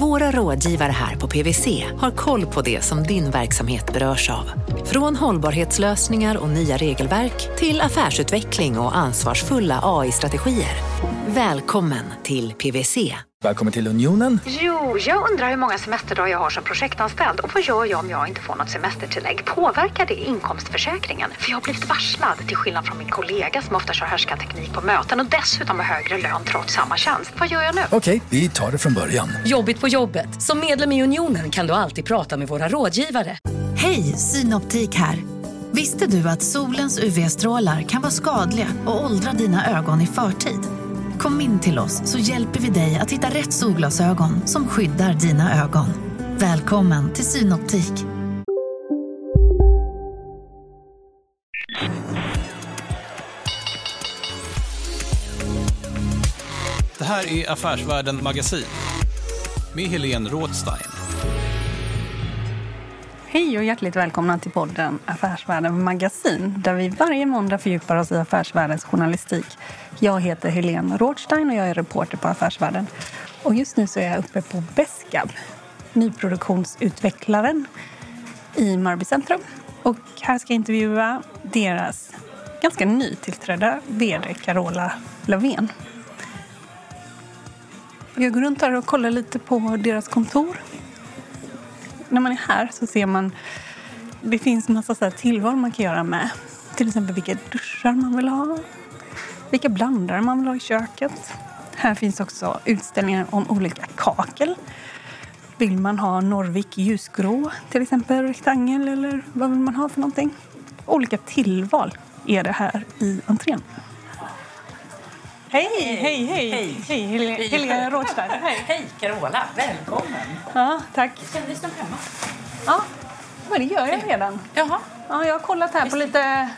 våra rådgivare här på PWC har koll på det som din verksamhet berörs av. Från hållbarhetslösningar och nya regelverk till affärsutveckling och ansvarsfulla AI-strategier. Välkommen till PWC. Välkommen till Unionen. Jo, jag undrar hur många semesterdagar jag har som projektanställd och vad gör jag om jag inte får något semestertillägg? Påverkar det inkomstförsäkringen? För jag har blivit varslad, till skillnad från min kollega som ofta kör härskarteknik på möten och dessutom har högre lön trots samma tjänst. Vad gör jag nu? Okej, vi tar det från början. Jobbigt på jobbet. Som medlem i Unionen kan du alltid prata med våra rådgivare. Hej, Synoptik här. Visste du att solens UV-strålar kan vara skadliga och åldra dina ögon i förtid? Kom in till oss så hjälper vi dig att hitta rätt solglasögon som skyddar dina ögon. Välkommen till Synoptik. Det här är Affärsvärlden Magasin med Helene Rådstein. Hej och hjärtligt välkomna till podden Affärsvärlden Magasin där vi varje måndag fördjupar oss i affärsvärldens journalistik. Jag heter Helene Rådstein och jag är reporter på Affärsvärlden. Och just nu så är jag uppe på Beskab, nyproduktionsutvecklaren i Marby centrum. Och här ska jag intervjua deras ganska nytillträdda vd Carola Löfven. Jag går runt här och kollar lite på deras kontor när man är här så ser man det finns en massa så tillval man kan göra med. Till exempel vilka duschar man vill ha, vilka blandare man vill ha i köket. Här finns också utställningar om olika kakel. Vill man ha Norvik ljusgrå, till exempel rektangel, eller vad vill man ha för någonting? Olika tillval är det här i entrén. Hej, hej, hej! Hej, hej Helena Rådstein. Hej. hej Carola, välkommen! Ja, tack. Ska vi stå hemma? Ja, men det gör jag redan. Jaha. Ja, jag har kollat här på lite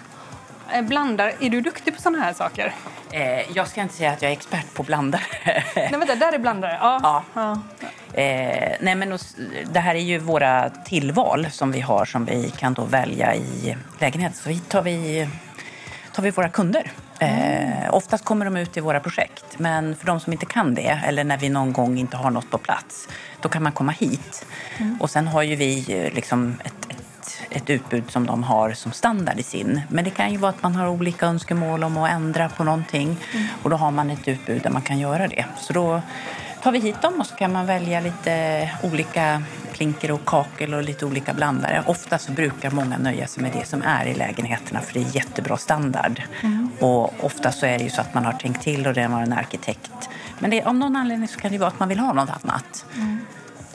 eh, blandar. Är du duktig på såna här saker? Eh, jag ska inte säga att jag är expert på blandare. nej, vänta, där är blandare. Ja. ja. ja. Eh, nej, men det här är ju våra tillval som vi har som vi kan då välja i lägenhet. Så tar vi, tar vi våra kunder. Eh, oftast kommer de ut i våra projekt, men för de som inte kan det eller när vi någon gång inte har något på plats, då kan man komma hit. Mm. Och sen har ju vi eh, liksom ett, ett, ett, utbud som de har som standard i sin. Men det kan ju vara att man har olika önskemål om att ändra på någonting mm. och då har man ett utbud där man kan göra det. Så då tar vi hit dem och så kan man välja lite olika klinker och kakel och lite olika blandare. Ofta så brukar många nöja sig med det som är i lägenheterna för det är jättebra standard. Mm. Och ofta så är det ju så att man har tänkt till och det var en arkitekt. Men det, av någon anledning så kan det vara att man vill ha något annat. Mm.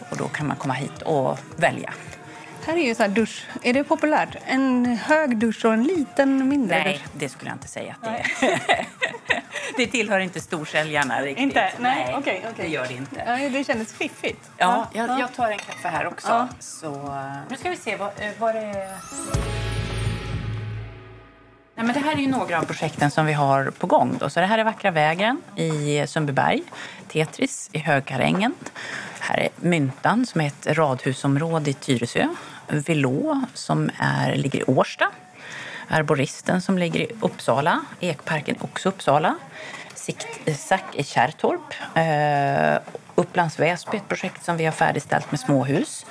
Och då kan man komma hit och välja. Här är ju så dusch. Är det populärt? En hög dusch och en liten mindre Nej, dusch? det skulle jag inte säga att det är. det tillhör inte storsäljarna riktigt. Inte? Nej, okej. Okay, okay. Det gör det inte. Ja, det kändes fiffigt. Ja, jag, jag tar en kaffe här också. Ja. Så, nu ska vi se vad, eh, vad det Nej, men det här är ju några av projekten som vi har på gång. Då. Så det här är Vackra vägen i Sundbyberg, Tetris i Högkarängen. Här är Myntan som är ett radhusområde i Tyresö. Velå som är, ligger i Årsta. Arboristen som ligger i Uppsala. Ekparken också Uppsala. Sicksack i Kärrtorp. Uh, Upplands Väsby, ett projekt som vi har färdigställt med småhus.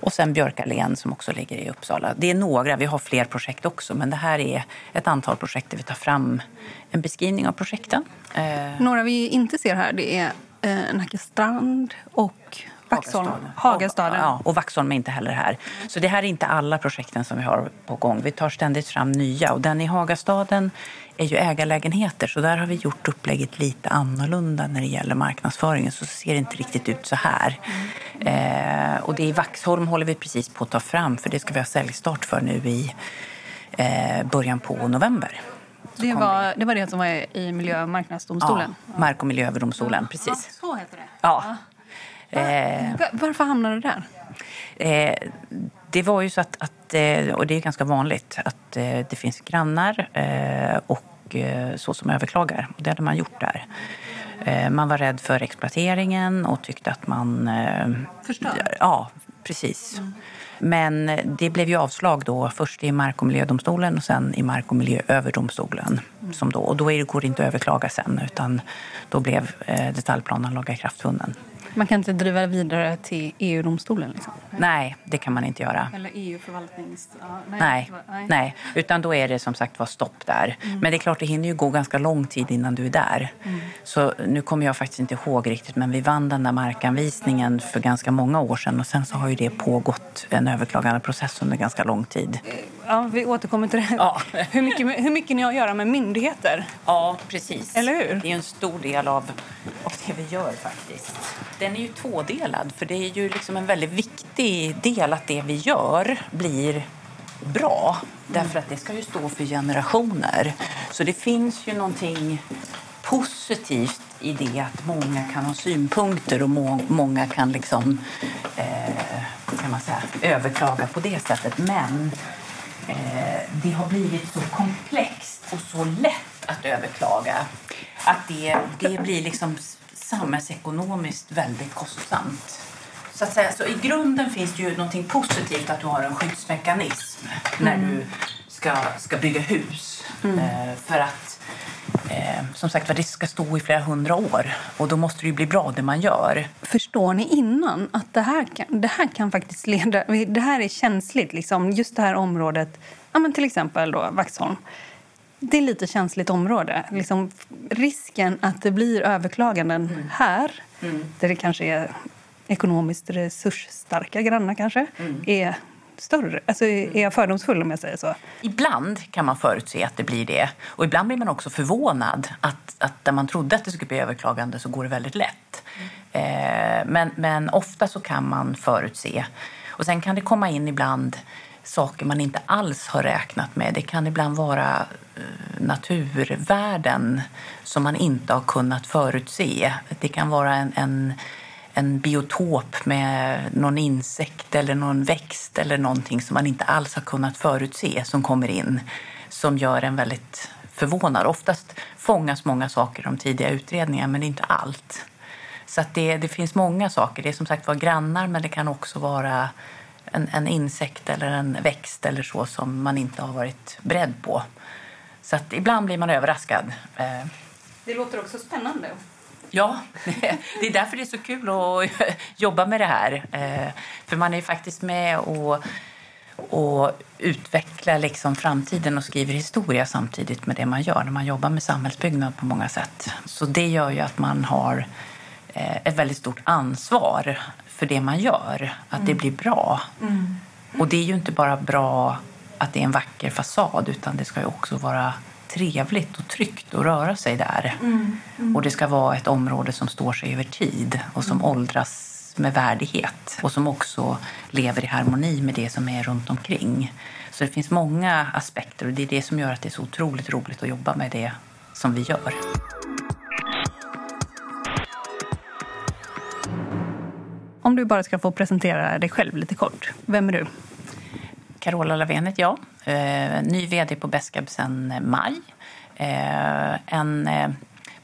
Och sen Björkallén som också ligger i Uppsala. Det är några, vi har fler projekt också, men det här är ett antal projekt där vi tar fram en beskrivning av projekten. Uh, några vi inte ser här, det är eh, uh, Nackastrand och Vaxholm, Hagastaden. Ja, och Vaxholm är inte heller här. Så det här är inte alla projekten som vi har på gång. Vi tar ständigt fram nya. Och den i Hagastaden är ju ägarlägenheter så där har vi gjort upplägget lite annorlunda när det gäller marknadsföringen. Så ser det inte riktigt ut så här. Mm. Eh, och det i Vaxholm håller vi precis på att ta fram för det ska vi ha säljstart för nu i eh, början på november. Det var, det var det som var i Miljö och marknadsdomstolen? Ja, Mark och miljööverdomstolen, precis. Ja, så heter det? Ja. Ja. Eh, Varför hamnade du där? Eh, det var ju så att, att, eh, och det är ganska vanligt, att det finns grannar och så som överklagar. Det hade man gjort där. Man var rädd för exploateringen och tyckte att man... Förstör? Ja, precis. Mm. Men det blev ju avslag då, först i Mark och miljödomstolen och sen i Mark och miljööverdomstolen. Som då, och då går det inte att överklaga sen, utan då blev detaljplanen lagakraftvunnen. Man kan inte driva vidare till EU-domstolen? Liksom. Nej, det kan man inte göra. Eller EU-förvaltnings... Ja, Nej, nej, utan då är det som sagt var stopp där. Mm. Men det är klart, det hinner ju gå ganska lång tid innan du är där. Mm. Så nu kommer jag faktiskt inte ihåg riktigt, men vi vann den där markanvisningen för ganska många år sedan och sen så har ju det pågått en överklagandeprocess under ganska lång tid. Ja, vi återkommer till det. Ja. Hur, mycket, hur mycket ni har att göra med myndigheter? Ja, precis. Eller hur? Det är en stor del av, av det vi gör faktiskt. Den är ju tvådelad, för det är ju liksom en väldigt viktig del att det vi gör blir bra. Därför att det ska ju stå för generationer. Så det finns ju någonting positivt i det att många kan ha synpunkter och må, många kan liksom eh, kan man säga, överklaga på det sättet. Men eh, det har blivit så komplext och så lätt att överklaga att det, det blir liksom samhällsekonomiskt väldigt kostsamt. Så, att säga, så i grunden finns det ju någonting positivt att du har en skyddsmekanism när du ska, ska bygga hus. Eh, för att eh, som sagt det ska stå i flera hundra år och då måste det bli bra det man gör. Förstår ni innan att det här kan, det här kan faktiskt leda... Det här är känsligt, liksom. just det här området. Ja, men till exempel då, Vaxholm. Det är lite känsligt område. Liksom, risken att det blir överklaganden här, där det kanske är ekonomiskt resursstarka grannar kanske, är större. Alltså, är jag fördomsfull om jag säger så? Ibland kan man förutse att det blir det. Och ibland blir man också förvånad att, att där man trodde att det skulle bli överklagande så går det väldigt lätt. Eh, men, men ofta så kan man förutse. Och sen kan det komma in ibland saker man inte alls har räknat med. Det kan ibland vara eh, naturvärden som man inte har kunnat förutse. Det kan vara en, en en biotop med någon insekt eller någon växt eller någonting som man inte alls har kunnat förutse som kommer in som gör en väldigt förvånad. Oftast fångas många saker i de tidiga utredningarna men inte allt. Så att det, det finns många saker. Det är som sagt var grannar men det kan också vara en, en insekt eller en växt eller så som man inte har varit beredd på. Så att ibland blir man överraskad. Eh, Det låter också spännande. Ja, det är därför det är så kul att jobba med det här. Eh, För man är faktiskt med och, och utvecklar liksom framtiden och skriver historia samtidigt med det man gör när man jobbar med samhällsbyggnad på många sätt. Så det gör ju att man har eh, ett väldigt stort ansvar för det man gör, att det blir bra. Och det är ju inte bara bra att det är en vacker fasad utan det ska ju också vara trevligt och tryggt att röra sig där. Och det ska vara ett område som står sig över tid och som åldras med värdighet och som också lever i harmoni med det som är runt omkring. Så det finns många aspekter och det är det som gör att det är så otroligt roligt att jobba med det som vi gör. Om du bara ska få presentera dig själv lite kort. Vem är du? Carola Lavén heter jag. Eh, ny vd på Beskab sedan eh, maj. Eh, en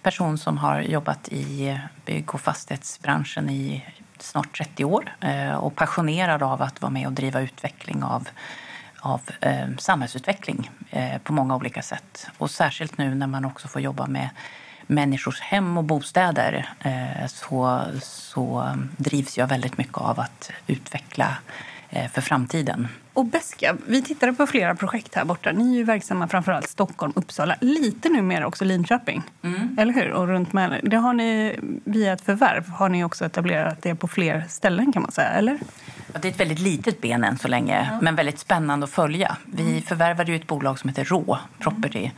person som har jobbat i bygg och fastighetsbranschen i snart 30 år och passionerad av att vara med och driva utveckling av, av samhällsutveckling på många olika sätt. Och särskilt nu när man också får jobba med människors hem och bostäder eh, så, så drivs jag väldigt mycket av att utveckla eh, för framtiden. Och Beskab, vi tittade på flera projekt här borta. Ni är ju verksamma framförallt Stockholm, Uppsala, lite numera också Linköping. Eller hur? Och runt Mälaren. Det har ni via ett förvärv har ni också etablerat det på fler ställen kan man säga, eller? Ja, det är ett väldigt litet ben än så länge, men väldigt spännande att följa. Vi förvärvade ju ett bolag som heter Rå Property.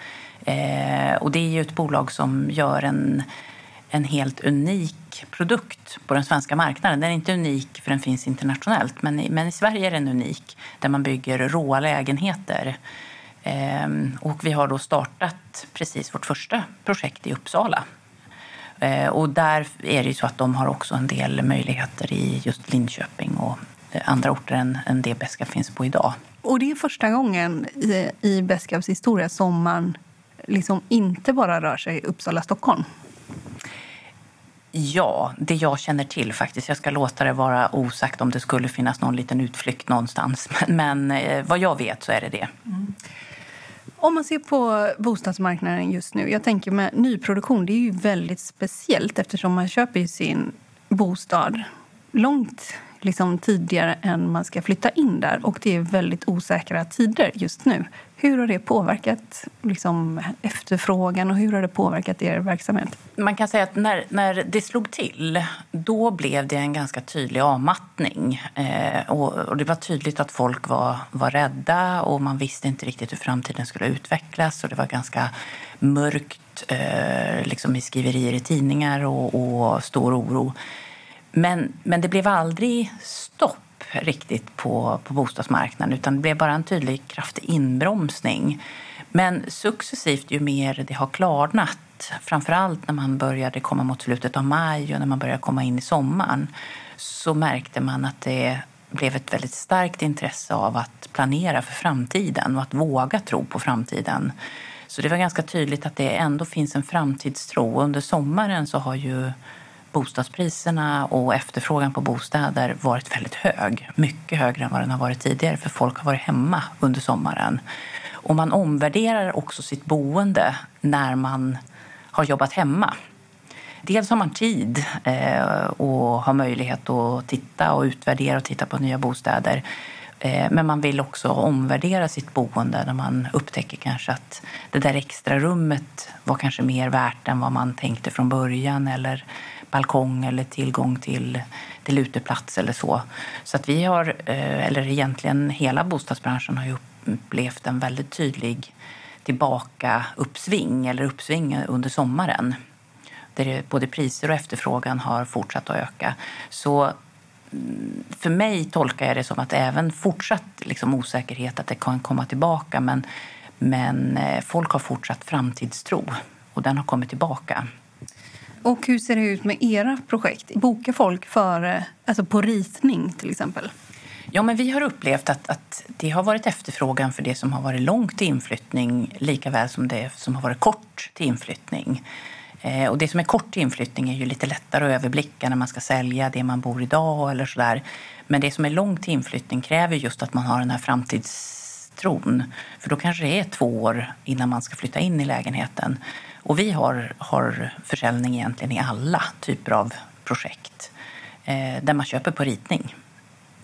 Eh, och det är ju ett bolag som gör en, en helt unik produkt på den svenska marknaden. Den är inte unik för den finns internationellt, men i, men i Sverige är den unik där man bygger råa lägenheter. Eh, och vi har då startat precis vårt första projekt i Uppsala. Eh, Och där är det ju så att de har också en del möjligheter i just Linköping och andra orter än, än det Beskab finns på idag. Och det är första gången i, i Beskabs historia som man liksom inte bara rör sig Uppsala-Stockholm. Ja, det jag känner till faktiskt. Jag ska låta det vara osagt om det skulle finnas någon liten utflykt någonstans. Men, men eh, vad jag vet så är det det. Mm. Om man ser på bostadsmarknaden just nu, jag tänker med nyproduktion, det är ju väldigt speciellt eftersom man köper sin bostad långt liksom, tidigare än man ska flytta in där. Och det är väldigt osäkra tider just nu. Hur har det påverkat liksom, efterfrågan och hur har det påverkat er verksamhet? Man kan säga att när, när det slog till, då blev det en ganska tydlig avmattning. Eh, och, och, det var tydligt att folk var, var rädda och man visste inte riktigt hur framtiden skulle utvecklas. Och det var ganska mörkt eh, liksom i skriverier i tidningar och, och stor oro. Men, men det blev aldrig stopp riktigt på, på bostadsmarknaden utan det blev bara en tydlig kraftig inbromsning. Men successivt, ju mer det har klarnat framförallt när man började komma mot slutet av maj och när man började komma in i sommaren så märkte man att det blev ett väldigt starkt intresse av att planera för framtiden och att våga tro på framtiden. Så det var ganska tydligt att det ändå finns en framtidstro. Under sommaren så har ju bostadspriserna och efterfrågan på bostäder varit väldigt hög. Mycket högre än vad den har varit tidigare för folk har varit hemma under sommaren. Och man omvärderar också sitt boende när man har jobbat hemma. Dels har man tid eh, och har möjlighet att titta och utvärdera och titta på nya bostäder. Eh, men man vill också omvärdera sitt boende när man upptäcker kanske att det där extra rummet var kanske mer värt än vad man tänkte från början eller balkong eller tillgång till, till uteplats eller så. Så att vi har, eh, eller egentligen hela bostadsbranschen har ju upplevt en väldigt tydlig tillbaka uppsving eller uppsving under sommaren. Där både priser och efterfrågan har fortsatt att öka. Så mm, för mig tolkar jag det som att även fortsatt liksom osäkerhet att det kan komma tillbaka men, men eh, folk har fortsatt framtidstro och den har kommit tillbaka. Och hur ser det ut med era projekt? Bokar folk för, alltså på ritning till exempel? Ja, men vi har upplevt att, att det har varit efterfrågan för det som har varit långt till inflyttning lika väl som det som har varit kort till inflyttning. Eh, och det som är kort till inflyttning är ju lite lättare att överblicka när man ska sälja det man bor idag eller sådär. Men det som är långt till inflyttning kräver just att man har den här framtidstron. För då kanske det är två år innan man ska flytta in i lägenheten. Och vi har, har försäljning egentligen i alla typer av projekt eh, där man köper på ritning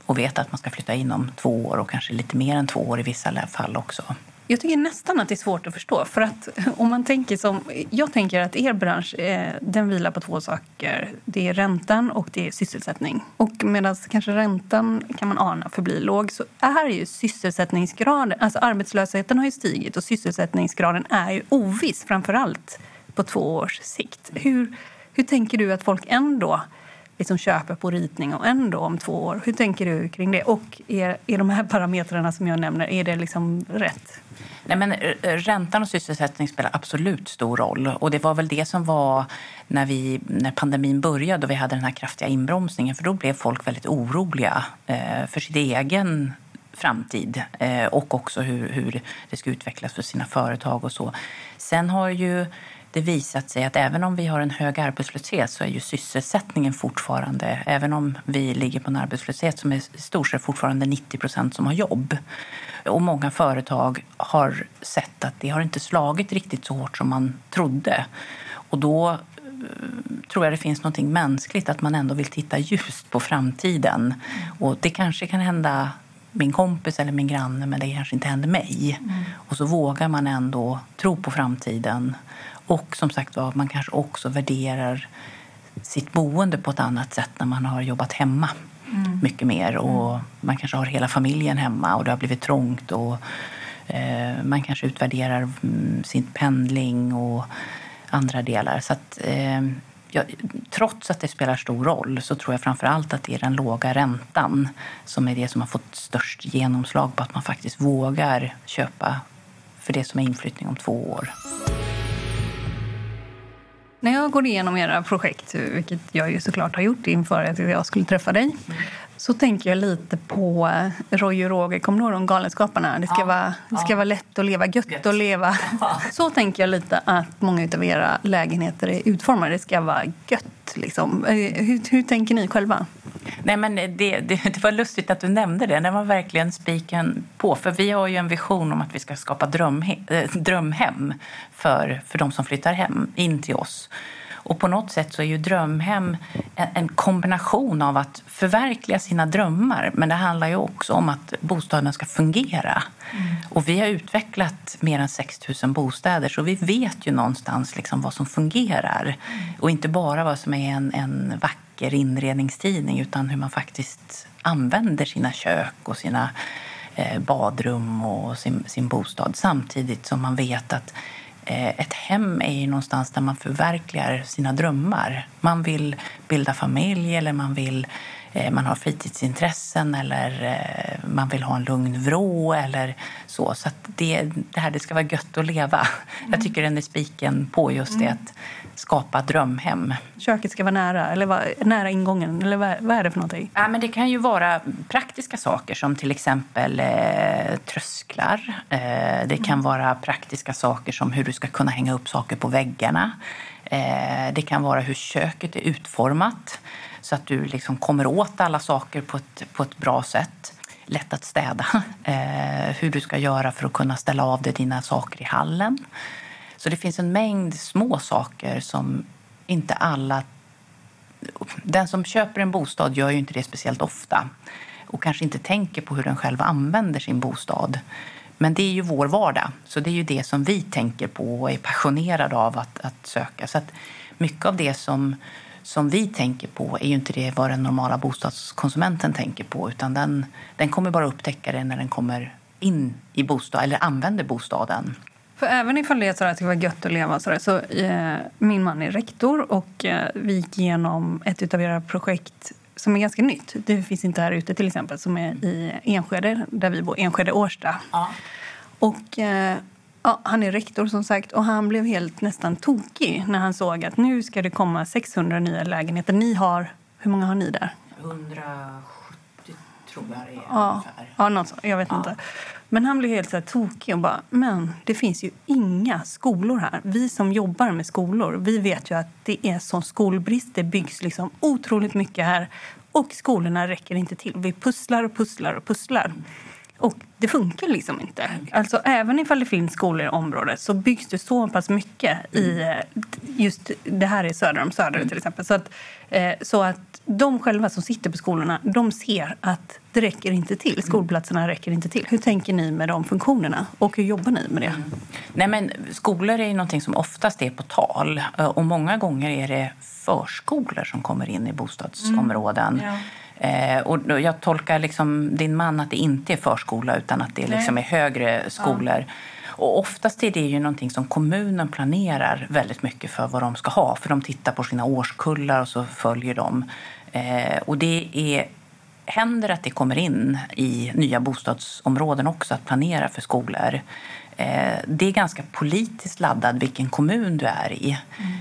och vet att man ska flytta in om två år och kanske lite mer än två år i vissa fall också. Jag tycker nästan att det är svårt att förstå. För att om man tänker som, jag tänker att er bransch eh, den vilar på två saker. Det är räntan och det är sysselsättning. Och medan kanske räntan kan man ana förblir låg så är ju sysselsättningsgraden, alltså arbetslösheten har ju stigit och sysselsättningsgraden är ju oviss framför allt på två års sikt. Hur, hur tänker du att folk ändå liksom köper på ritning och ändå om två år. Hur tänker du kring det? Och är, är de här parametrarna som jag nämner, är det liksom rätt? Nej, men eh, eh, räntan och sysselsättning spelar absolut stor roll. Och Det var väl det som var när, vi, när pandemin började och vi hade den här kraftiga inbromsningen. För Då blev folk väldigt oroliga eh, för sin egen framtid eh, och också hur, hur det ska utvecklas för sina företag. och så. Sen har ju det visat sig att även om vi har en hög arbetslöshet så är ju sysselsättningen fortfarande, även om vi ligger på en arbetslöshet som är stor, så är det fortfarande 90 procent som har jobb. Och många företag har sett att det har inte slagit riktigt så hårt som man trodde. Och då eh, tror jag det finns något mänskligt, att man ändå vill titta ljust på framtiden. Och det kanske kan hända min kompis eller min granne, men det kanske inte händer mig. Mm. Och så vågar man ändå tro på framtiden. Och som sagt var, man kanske också värderar sitt boende på ett annat sätt när man har jobbat hemma mm mycket mer. Och. Man kanske har hela familjen hemma och det har blivit trångt. Och, eh, man kanske utvärderar mm, sin pendling och andra delar. Så att, eh, ja, trots att det spelar stor roll så tror jag framför allt att det är den låga räntan som är det som har fått störst genomslag på att man faktiskt vågar köpa för det som är inflyttning om två år. När jag går igenom era projekt, vilket jag ju såklart har gjort inför att jag skulle träffa dig så tänker jag lite på eh, Roy och Roger. Kommer du ihåg de Galenskaparna? Det ska, Ja. vara, det ska Ja. vara lätt att leva, gött, Gött. att leva. Så tänker jag lite att många av era lägenheter är utformade. Det ska vara gött. Liksom. Eh, Hur, hur tänker ni själva? Nej, men det, det, det var lustigt att du nämnde det. Det var verkligen spiken på. För vi har ju en vision om att vi ska skapa drömhe, äh, drömhem för, för de som flyttar hem in till oss. Och på något sätt så är ju drömhem en, kombination av att förverkliga sina drömmar. Men det handlar ju också om att bostaden ska fungera. Och vi har utvecklat mer än 6 000 bostäder så vi vet ju någonstans liksom vad som fungerar. Och inte bara vad som är en, en vacker inredningstidning utan hur man faktiskt använder sina kök och sina eh, badrum och sin, sin bostad samtidigt som man vet att ett hem är ju någonstans där man förverkligar sina drömmar. Man vill bilda familj eller man vill eh, man har fritidsintressen eller eh, man vill ha en lugn vrå eller så. Så det, det här det ska vara gött att leva. Jag tycker den är spiken på just det att skapa drömhem. Köket ska vara nära, eller vara nära ingången. Eller vad, vad är det för någonting? Ja, men det kan ju vara praktiska saker som till exempel eh, trösklar. Eh, det kan vara praktiska saker som hur du ska kunna hänga upp saker på väggarna. Eh, det kan vara hur köket är utformat så att du liksom kommer åt alla saker på ett, på ett bra sätt. Lätt att städa. Eh, hur du ska göra för att kunna ställa av dig dina saker i hallen. Så det finns en mängd små saker som inte alla den som köper en bostad gör ju inte det speciellt ofta och kanske inte tänker på hur den själv använder sin bostad. Men det är ju vår vardag, så det är ju det som vi tänker på och är passionerade av att, att söka. Så att mycket av det som, som vi tänker på är ju inte det vad den normala bostadskonsumenten tänker på utan den, den kommer bara upptäcka det när den kommer in i bostad eller använder bostaden. För även ifall det så att det vara gött att leva så, där, så eh, min man är rektor och eh, vi gick igenom ett av era projekt som är ganska nytt. Det finns inte här ute till exempel, som är i Enskede, där vi bor, Enskede Årsta. Och eh, ja, han är rektor som sagt och han blev helt nästan tokig när han såg att nu ska det komma 600 nya lägenheter. Ni har, hur många har ni där? 170 tror jag det är Ja, ungefär. ja något jag vet inte. Men han blev helt så här tokig och bara, men det finns ju inga skolor här. Vi som jobbar med skolor, vi vet ju att det är sån skolbrist. Det byggs liksom otroligt mycket här och skolorna räcker inte till. Vi pusslar och pusslar och pusslar. Och det funkar liksom inte. Alltså, även ifall det finns skolor i området så byggs det så pass mycket i eh, just det här är söder om Söder till exempel. Så att, eh, så att de själva som sitter på skolorna, de ser att det räcker inte till. Skolplatserna räcker inte till. Hur tänker ni med de funktionerna och hur jobbar ni med det? Nej, men skolor är ju någonting som oftast är på tal eh, och många gånger är det förskolor som kommer in i bostadsområden. Eh, och då- jag tolkar liksom din man att det inte är förskola utan att det liksom är högre skolor. Och oftast är det ju någonting som kommunen planerar väldigt mycket för vad de ska ha. För de tittar på sina årskullar och så följer de. Eh, och det är händer att det kommer in i nya bostadsområden också att planera för skolor. Eh, Det är ganska politiskt laddad vilken kommun du är i.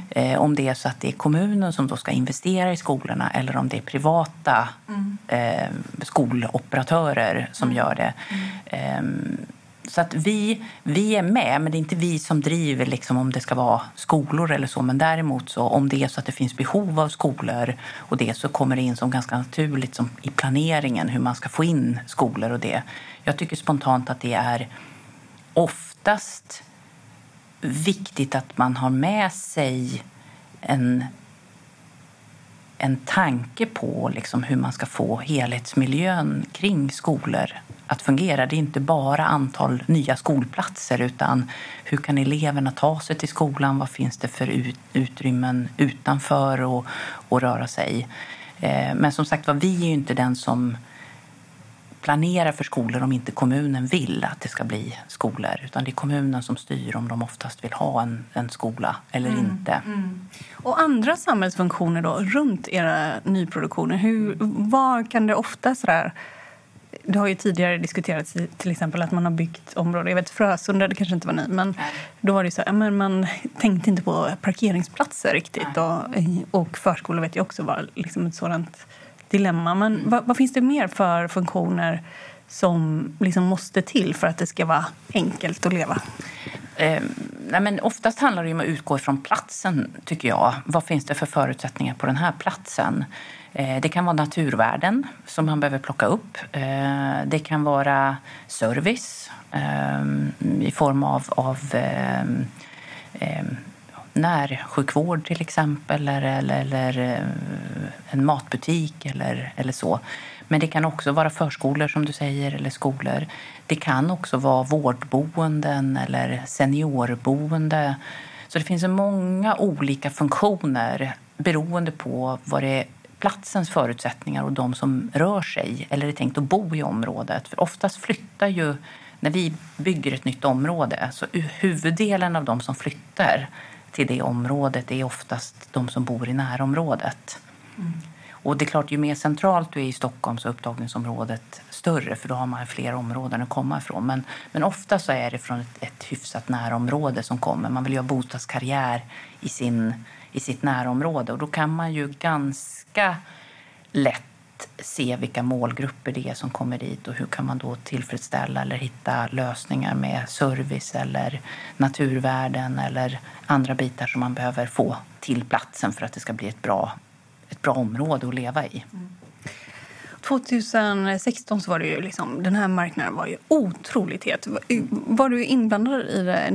Eh, Om det är så att det är kommunen som då ska investera i skolorna eller om det är privata eh, skoloperatörer som gör det. Så att vi, vi är med, men det är inte vi som driver liksom om det ska vara skolor eller så. Men däremot så om det är så att det finns behov av skolor och det så kommer det in som ganska naturligt som i planeringen hur man ska få in skolor och det. Jag tycker spontant att det är oftast viktigt att man har med sig en en tanke på liksom hur man ska få helhetsmiljön kring skolor att fungera. Det är inte bara antal nya skolplatser utan hur kan eleverna ta sig till skolan? Vad finns det för ut, utrymmen utanför och, och röra sig? Eh, men som sagt var, vi är ju inte den som planerar för skolor om inte kommunen vill att det ska bli skolor. Utan det är kommunen som styr om de oftast vill ha en, en skola eller inte. Och andra samhällsfunktioner då, runt era nyproduktioner, hur, var kan det ofta sådär... Det har ju tidigare diskuterats till exempel att man har byggt områden, jag vet Frösunda, det kanske inte var ni, men då var det så ja, men man tänkte inte på parkeringsplatser riktigt. Och, och förskolor vet jag också var liksom ett sådant dilemma. Men vad, vad finns det mer för funktioner som liksom måste till för att det ska vara enkelt att leva? Eh, nej men oftast handlar det om att utgå ifrån platsen, tycker jag. Vad finns det för förutsättningar på den här platsen? Eh, det kan vara naturvärden som man behöver plocka upp. Eh, det kan vara service eh, i form av, av närsjukvård till exempel eller, eller, eller en matbutik eller, eller så. Men det kan också vara förskolor som du säger eller skolor. Det kan också vara vårdboenden eller seniorboende. Så det finns många olika funktioner beroende på vad det är platsens förutsättningar och de som rör sig eller är tänkt att bo i området. För oftast flyttar ju, när vi bygger ett nytt område, så huvuddelen av de som flyttar till det området är oftast de som bor i närområdet. Mm. Och det är klart, ju mer centralt du är i Stockholm så är upptagningsområdet större för då har man fler områden att komma ifrån. Men, men ofta så är det från ett, ett hyfsat närområde som kommer. Man vill göra bostadskarriär i, sin, i sitt närområde och då kan man ju ganska ganska lätt se vilka målgrupper det är som kommer dit och hur kan man då tillfredsställa eller hitta lösningar med service eller naturvärden eller andra bitar som man behöver få till platsen för att det ska bli ett bra ett bra område att leva i. Mm. 2016 så var det ju liksom, den här marknaden var ju otroligt het. Var du inblandad i det,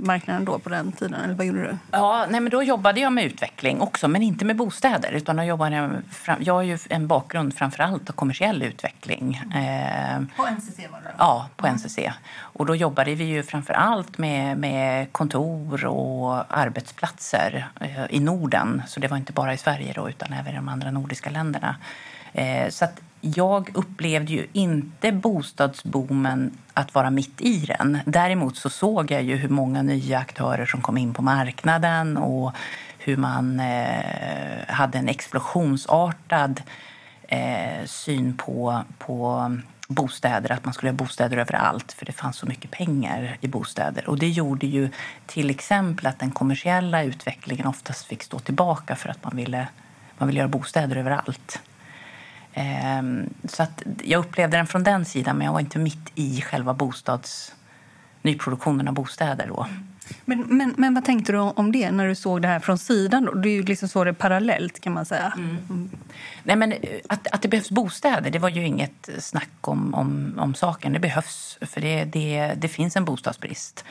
nyproduktionsmarknaden då på den tiden? Eller vad gjorde du? Ja, nej, men då jobbade jag med utveckling också, men inte med bostäder. Utan jag, jobbade, jag har ju en bakgrund framför allt av kommersiell utveckling. Mm. på NCC var det? Ja, på mm. NCC. Och då jobbade vi ju framför allt med, med kontor och arbetsplatser eh, i Norden. Så det var inte bara i Sverige då, utan även i de andra nordiska länderna. Eh, så att jag upplevde ju inte bostadsboomen att vara mitt i den. Däremot så såg jag ju hur många nya aktörer som kom in på marknaden och hur man eh, hade en explosionsartad eh, syn på, på bostäder, att man skulle ha bostäder överallt för det fanns så mycket pengar i bostäder. Och det gjorde ju till exempel att den kommersiella utvecklingen oftast fick stå tillbaka för att man ville, man ville göra bostäder överallt. Ehm, så att jag upplevde den från den sidan, men jag var inte mitt i själva bostads, nyproduktionen av bostäder då. Men, men, men vad tänkte du om det när du såg det här från sidan? Då? Ju liksom så det parallellt kan man säga. Mm. Mm. Nej, men eh, att, att det behövs bostäder, det var ju inget snack om, om, om saken. Det behövs, för det, det, det finns en bostadsbrist.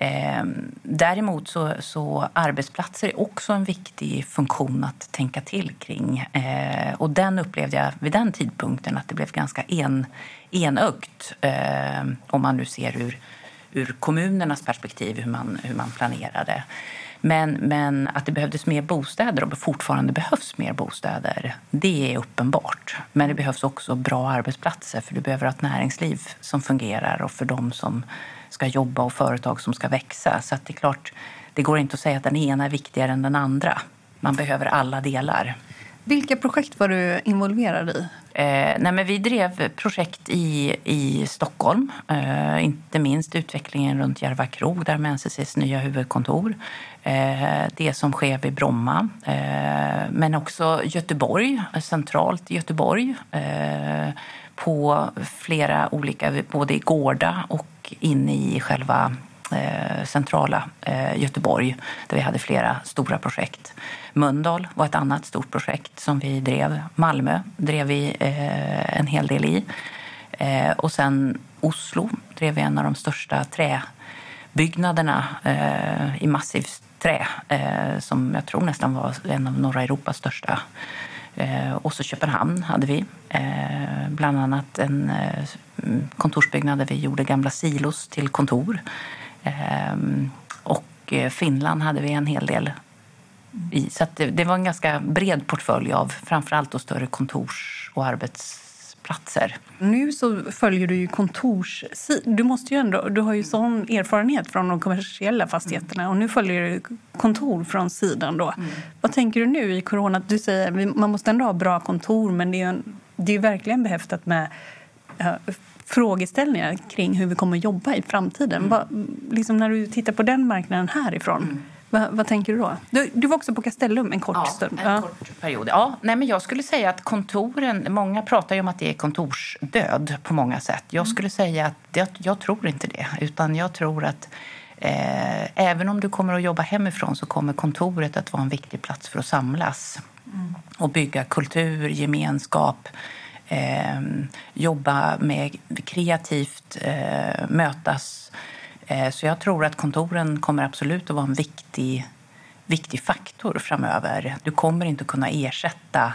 Eh, däremot så, så arbetsplatser är också en viktig funktion att tänka till kring. Eh, och den upplevde jag vid den tidpunkten att det blev ganska en, enögt eh, om man nu ser ur, ur kommunernas perspektiv hur man, hur man planerade. Men, men att det behövdes mer bostäder och fortfarande behövs mer bostäder, det är uppenbart. Men det behövs också bra arbetsplatser för du behöver ha ett näringsliv som fungerar och för dem som ska jobba och företag som ska växa. Så det är klart, det går inte att säga att den ena är viktigare än den andra. Man behöver alla delar. Vilka projekt var du involverad i? Eh, nej men vi drev projekt i, i Stockholm, eh, inte minst utvecklingen runt Järva krog där med NCCs nya huvudkontor. Eh, det som sker vid Bromma, eh, men också Göteborg, centralt Göteborg eh, på flera olika, både i Gårda och inne i själva eh, centrala eh, Göteborg där vi hade flera stora projekt. Mölndal var ett annat stort projekt som vi drev. Malmö drev vi eh, en hel del i. Eh, och sen Oslo drev vi en av de största träbyggnaderna eh, i massivt trä eh, som jag tror nästan var en av norra Europas största. Eh, och så Köpenhamn hade vi. Eh, bland annat en eh, kontorsbyggnad där vi gjorde gamla silos till kontor. Och eh, Finland hade vi en hel del i. Så det, det, var en ganska bred portfölj av framförallt då större kontors och arbets arbetsplatser. Nu så följer du ju kontors... Du, måste ju ändå, du har ju sån erfarenhet från de kommersiella fastigheterna och nu följer du kontor från sidan. Då. Mm. Vad tänker du nu i corona? Du säger att man måste ändå ha bra kontor men det är, ju det är verkligen behäftat med frågeställningar kring hur vi kommer att jobba i framtiden. Mm. Vad, liksom när du tittar på den marknaden härifrån, mm. Va, vad tänker du då? Du, du var också på Castellum en kort ja, stund. En kort period. Ja, nej, men jag skulle säga att kontoren... Många pratar ju om att det är kontorsdöd på många sätt. Jag mm. skulle säga att det, jag tror inte det. Utan jag tror att eh, även om du kommer att jobba hemifrån så kommer kontoret att vara en viktig plats för att samlas mm. och bygga kultur, gemenskap eh, jobba med kreativt, eh, mötas. Eh, så jag tror att kontoren kommer absolut att vara en viktig, viktig faktor framöver. Du kommer inte kunna ersätta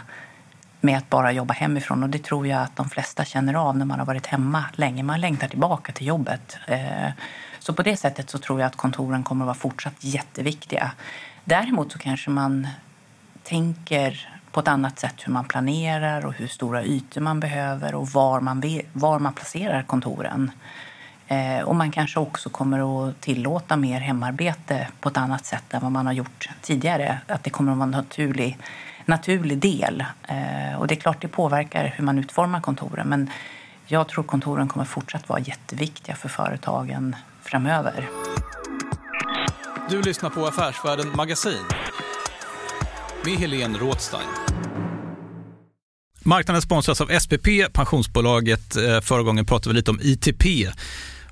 med att bara jobba hemifrån. Och det tror jag att de flesta känner av när man har varit hemma länge. Man längtar tillbaka till jobbet. Eh, så på det sättet så tror jag att kontoren kommer att vara fortsatt jätteviktiga. Däremot så kanske man tänker på ett annat sätt hur man planerar och hur stora ytor man behöver och var man, var man placerar kontoren. Eh, och man kanske också kommer att tillåta mer hemarbete på ett annat sätt än vad man har gjort tidigare. Att det kommer att vara en naturlig, naturlig del. Eh, och det är klart det påverkar hur man utformar kontoren men jag tror kontoren kommer fortsatt vara jätteviktiga för företagen framöver. Du lyssnar på Affärsvärlden Magasin med Helene Rådstein. Marknaden sponsras av SPP, pensionsbolaget. Eh, förra gången pratade vi lite om ITP.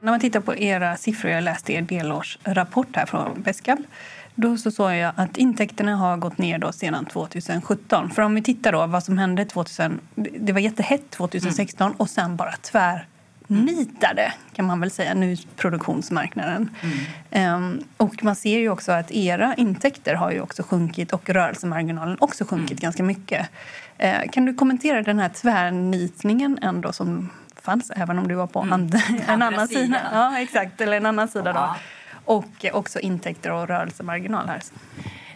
När man tittar på era siffror, jag läste er delårsrapport här från Beskab, då så såg jag att intäkterna har gått ner då sedan 2017. För om vi tittar då vad som hände 2000, det var jättehett 2016 mm. och sen bara tvär nitade kan man väl säga nu produktionsmarknaden. Mm. Um, och man ser ju också att era intäkter har ju också sjunkit och rörelsemarginalen också sjunkit mm. ganska mycket. Uh, kan du kommentera den här tvärnitningen ändå som fanns även om du var på mm. en annan sida? Ja, exakt, eller en annan sida då. Och också intäkter och rörelsemarginal här.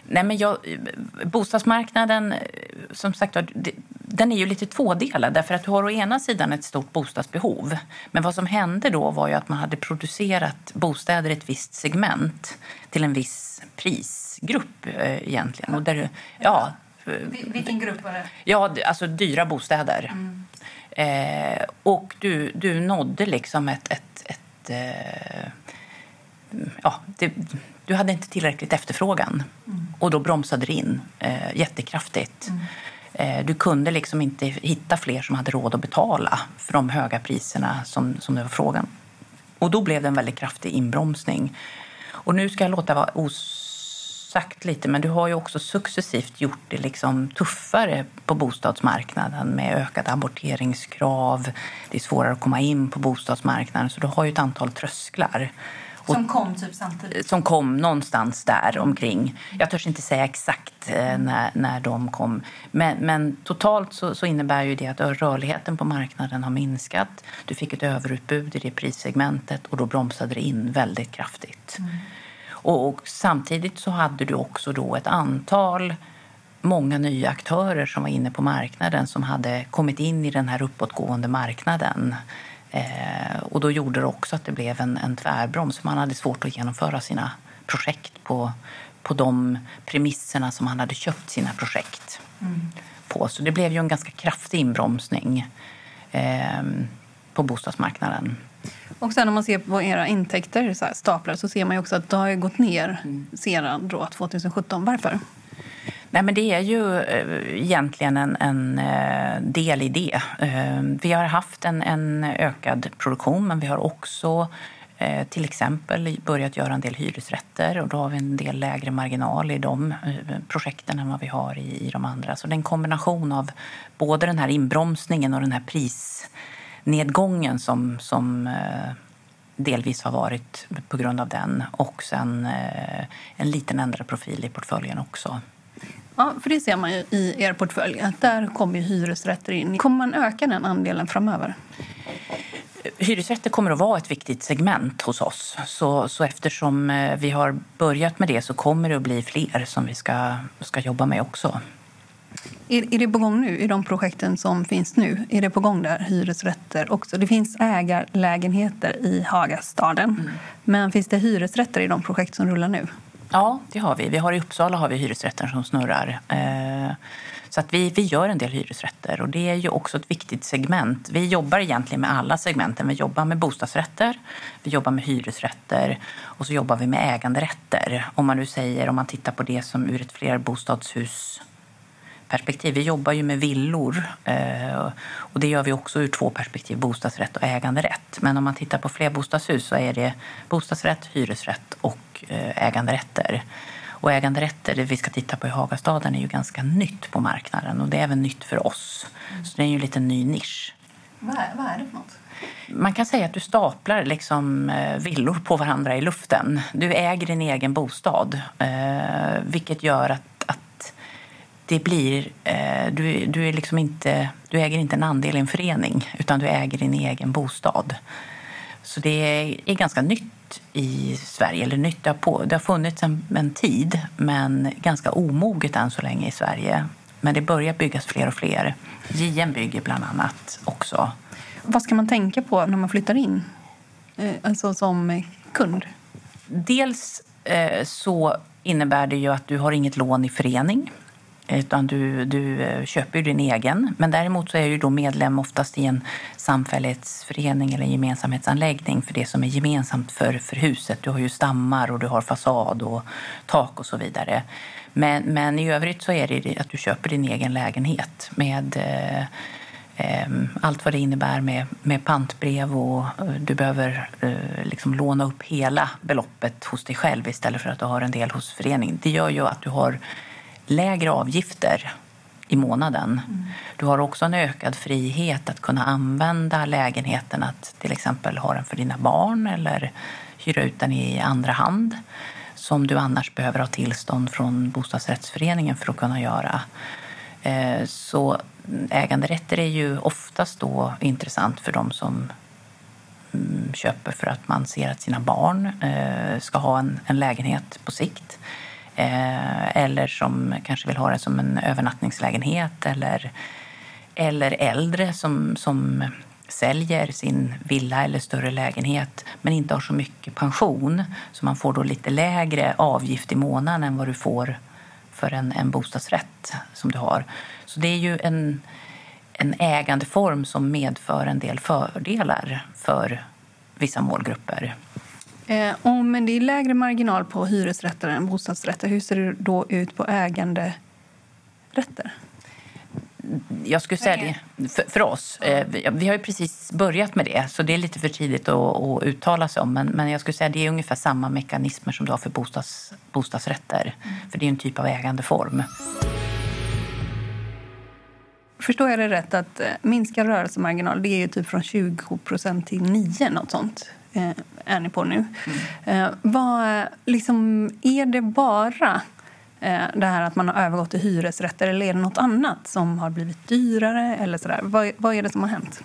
Nej, men jag, bostadsmarknaden, som sagt den är ju lite tvådelad. Därför att du har å ena sidan ett stort bostadsbehov. Men vad som hände då var ju att man hade producerat bostäder i ett visst segment till en viss prisgrupp eh, egentligen. Och där, ja, Vilken grupp var det? Ja, alltså dyra bostäder. Mm. Eh, och du, du nådde liksom ett... ett, ett eh, ja, det, du hade inte tillräckligt efterfrågan. Mm. Och då bromsade det in eh, jättekraftigt. Mm. Eh, du kunde liksom inte hitta fler som hade råd att betala för de höga priserna som, som det var frågan. Och då blev det en väldigt kraftig inbromsning. Och nu ska jag låta vara os sagt lite, men du har ju också successivt gjort det liksom tuffare på bostadsmarknaden med ökade amorteringskrav. Det är svårare att komma in på bostadsmarknaden, så du har ju ett antal trösklar. Som kom typ samtidigt? Som kom någonstans där omkring. Jag törs inte säga exakt eh, när, när de kom. Men, men totalt så, så, innebär ju det att rörligheten på marknaden har minskat. Du fick ett överutbud i det prissegmentet och då bromsade det in väldigt kraftigt. Mm. Och, och, samtidigt så hade du också då ett antal många nya aktörer som var inne på marknaden som hade kommit in i den här uppåtgående marknaden. Eh, och då gjorde det också att det blev en, en tvärbroms. Man hade svårt att genomföra sina projekt på, på de premisserna som man hade köpt sina projekt mm. på. Så det blev ju en ganska kraftig inbromsning eh, på bostadsmarknaden. Och sen om man ser på era intäkter, så staplar, så ser man också att det har gått ner mm. sedan då 2017. Varför? Nej, men det är ju eh, egentligen en, en eh, del i det. Eh, vi har haft en, en ökad produktion, men vi har också till exempel börjat göra en del hyresrätter och då har vi en del lägre marginal i de projekten än vad vi har i, i de andra. Så det är en kombination av både den här inbromsningen och den här prisnedgången som, som delvis har varit på grund av den och sen en liten ändrad profil i portföljen också. Ja, för det ser man ju i er portfölj att där kommer hyresrätter in. Kommer man öka den andelen framöver? Hyresrätter kommer att vara ett viktigt segment hos oss. Så, så eftersom eh, vi har börjat med det så kommer det att bli fler som vi ska, ska jobba med också. Är, är det på gång nu i de projekten som finns nu? Är det på gång där, hyresrätter också? Det finns ägarlägenheter i Hagastaden. Mm. Men finns det hyresrätter i de projekt som rullar nu? Ja, det har vi. vi har I Uppsala har vi hyresrätter som snurrar. Eh, så att vi, vi gör en del hyresrätter och det är ju också ett viktigt segment. Vi jobbar egentligen med alla segmenten. Vi jobbar med bostadsrätter, vi jobbar med hyresrätter och så jobbar vi med äganderätter. Om man nu säger, om man tittar på det som ur ett flerbostadshus perspektiv. Vi jobbar ju med villor eh, och det gör vi också ur två perspektiv, bostadsrätt och äganderätt. Men om man tittar på flerbostadshus så är det bostadsrätt, hyresrätt och eh, äganderätter. Och äganderätter, det vi ska titta på i Hagastaden, är ju ganska nytt på marknaden och det är även nytt för oss. Så det är ju en liten ny nisch. Vad är, vad är det för något? Man kan säga att du staplar liksom eh, villor på varandra i luften. Du äger din egen bostad, vilket gör att det blir, eh, du, du, är liksom inte, du äger inte en andel i en förening utan du äger din egen bostad. Så det är, ganska nytt i Sverige. Eller nytt, det, har på, det har funnits en, en, tid men ganska omoget än så länge i Sverige. Men det börjar byggas fler och fler. JM bygger bland annat också. Vad ska man tänka på när man flyttar in eh, alltså som kund? Dels eh, så innebär det ju att du har inget lån i förening utan du, du eh, köper din egen. Men däremot så är du då medlem oftast i en samfällighetsförening eller en gemensamhetsanläggning för det som är gemensamt för, för huset. Du har ju stammar och du har fasad och tak och så vidare. Men, men i övrigt så är det att du köper din egen lägenhet med eh, eh, allt vad det innebär med, med pantbrev och eh, du behöver eh, liksom låna upp hela beloppet hos dig själv istället för att du har en del hos föreningen. Det gör ju att du har lägre avgifter i månaden. Mm. Du har också en ökad frihet att kunna använda lägenheten, att till exempel ha den för dina barn eller hyra ut den i andra hand som du annars behöver ha tillstånd från bostadsrättsföreningen för att kunna göra. Eh, så äganderätter är ju oftast då intressant för de som mm, köper för att man ser att sina barn eh, ska ha en, en lägenhet på sikt. Eh, eller som kanske vill ha det som en övernattningslägenhet eller, eller äldre som, som säljer sin villa eller större lägenhet men inte har så mycket pension så man får då lite lägre avgift i månaden än vad du får för en, en bostadsrätt som du har. Så det är ju en, en ägandeform som medför en del fördelar för vissa målgrupper. Eh, om det är lägre marginal på hyresrätter än bostadsrätter, hur ser det då ut på äganderätter? jag skulle säga det för, för oss. Eh, vi, vi har ju precis börjat med det, så det är lite för tidigt att, att uttala sig om. Men, men jag skulle säga det är ungefär samma mekanismer som du har för bostads, bostadsrätter. Mm. För det är en typ av ägandeform. Förstår jag det rätt att eh, minska rörelsemarginal det är ju typ från 20% till 9 något sånt är ni på nu. Mm. Eh, vad, liksom, är det bara eh, det här att man har övergått till hyresrätter eller är det något annat som har blivit dyrare? Eller sådär? Vad, vad är det som har hänt?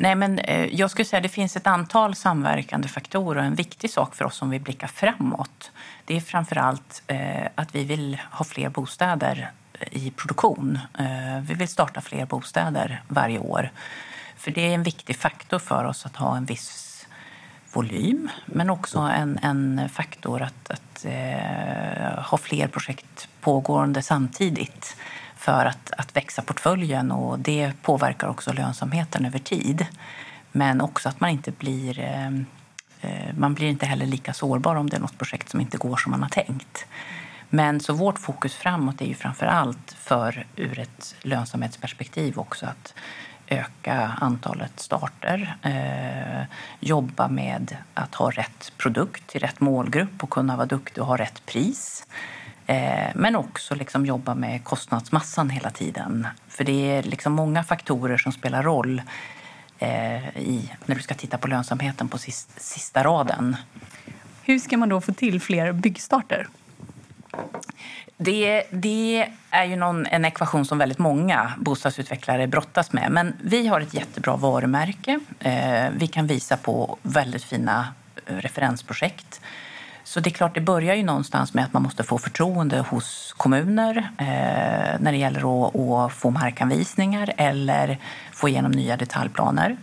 Nej, men, eh, jag skulle säga att det finns ett antal samverkande faktorer. En viktig sak för oss om vi blickar framåt det är framför allt eh, att vi vill ha fler bostäder i produktion. Eh, vi vill starta fler bostäder varje år. För det är en viktig faktor för oss att ha en viss volym men också en, en faktor att, att eh, ha fler projekt pågående samtidigt för att, att växa portföljen och det påverkar också lönsamheten över tid. Men också att man inte blir eh, eh, man blir inte heller lika sårbar om det är något projekt som inte går som man har tänkt. Men så vårt fokus framåt är ju framför allt för ur ett lönsamhetsperspektiv också att öka antalet starter, eh, jobba med att ha rätt produkt till rätt målgrupp och kunna vara duktig och ha rätt pris. Eh, men också liksom jobba med kostnadsmassan hela tiden. För det är liksom många faktorer som spelar roll eh, i, när du ska titta på lönsamheten på sista, sista raden. Hur ska man då få till fler byggstarter? Det, det, är ju någon, en ekvation som väldigt många bostadsutvecklare brottas med. Men vi har ett jättebra varumärke. Eh, vi kan visa på väldigt fina eh, referensprojekt. Så det är klart, det börjar ju någonstans med att man måste få förtroende hos kommuner eh, när det gäller att, att, få markanvisningar eller få igenom nya detaljplaner.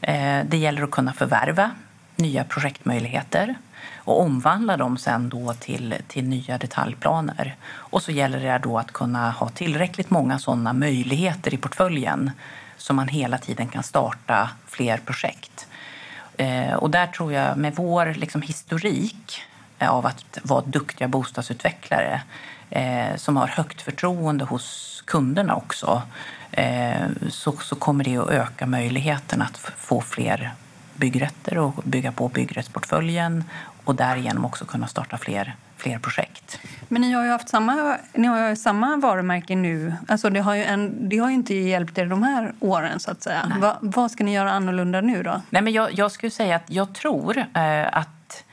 Eh, det gäller att kunna förvärva nya projektmöjligheter och omvandla dem sen då till, till nya detaljplaner. Och så gäller det då att kunna ha tillräckligt många sådana möjligheter i portföljen så man hela tiden kan starta fler projekt. Eh, och där tror jag med vår liksom, historik eh, av att vara duktiga bostadsutvecklare eh, som har högt förtroende hos kunderna också eh, så, så kommer det att öka möjligheten att få fler byggrätter och bygga på byggrättsportföljen och därigenom också kunna starta fler, fler projekt. Men ni har ju haft samma, ni har ju samma varumärke nu. Alltså det, har ju en, det har ju inte hjälpt er de här åren. så att säga. Va, vad ska ni göra annorlunda nu? då? Nej, men jag, jag skulle säga att jag tror eh, att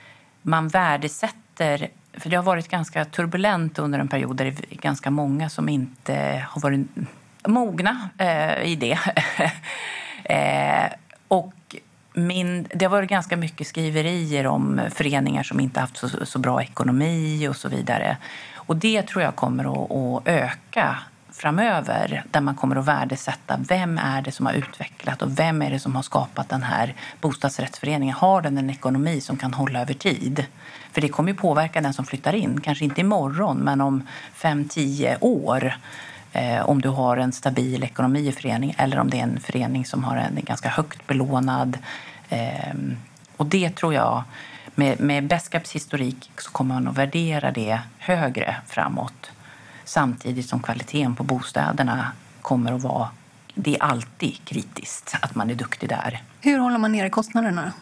man värdesätter för det har varit ganska turbulent under en period där det är ganska många som inte har varit mogna eh, i det. eh, och min, det har varit ganska mycket skriverier om föreningar som inte haft så, så bra ekonomi och så vidare. Och det tror jag kommer att, att, öka framöver där man kommer att värdesätta vem är det som har utvecklat och vem är det som har skapat den här bostadsrättsföreningen. Har den en ekonomi som kan hålla över tid? För det kommer ju påverka den som flyttar in, kanske inte imorgon men om fem, tio år eh, om du har en stabil ekonomi i föreningen eller om det är en förening som har en ganska högt belånad. Eh, och det tror jag, med, med Beskaps historik så kommer man att värdera det högre framåt. Samtidigt som kvaliteten på bostäderna kommer att vara det är alltid kritiskt att man är duktig där. Hur håller man nere kostnaderna?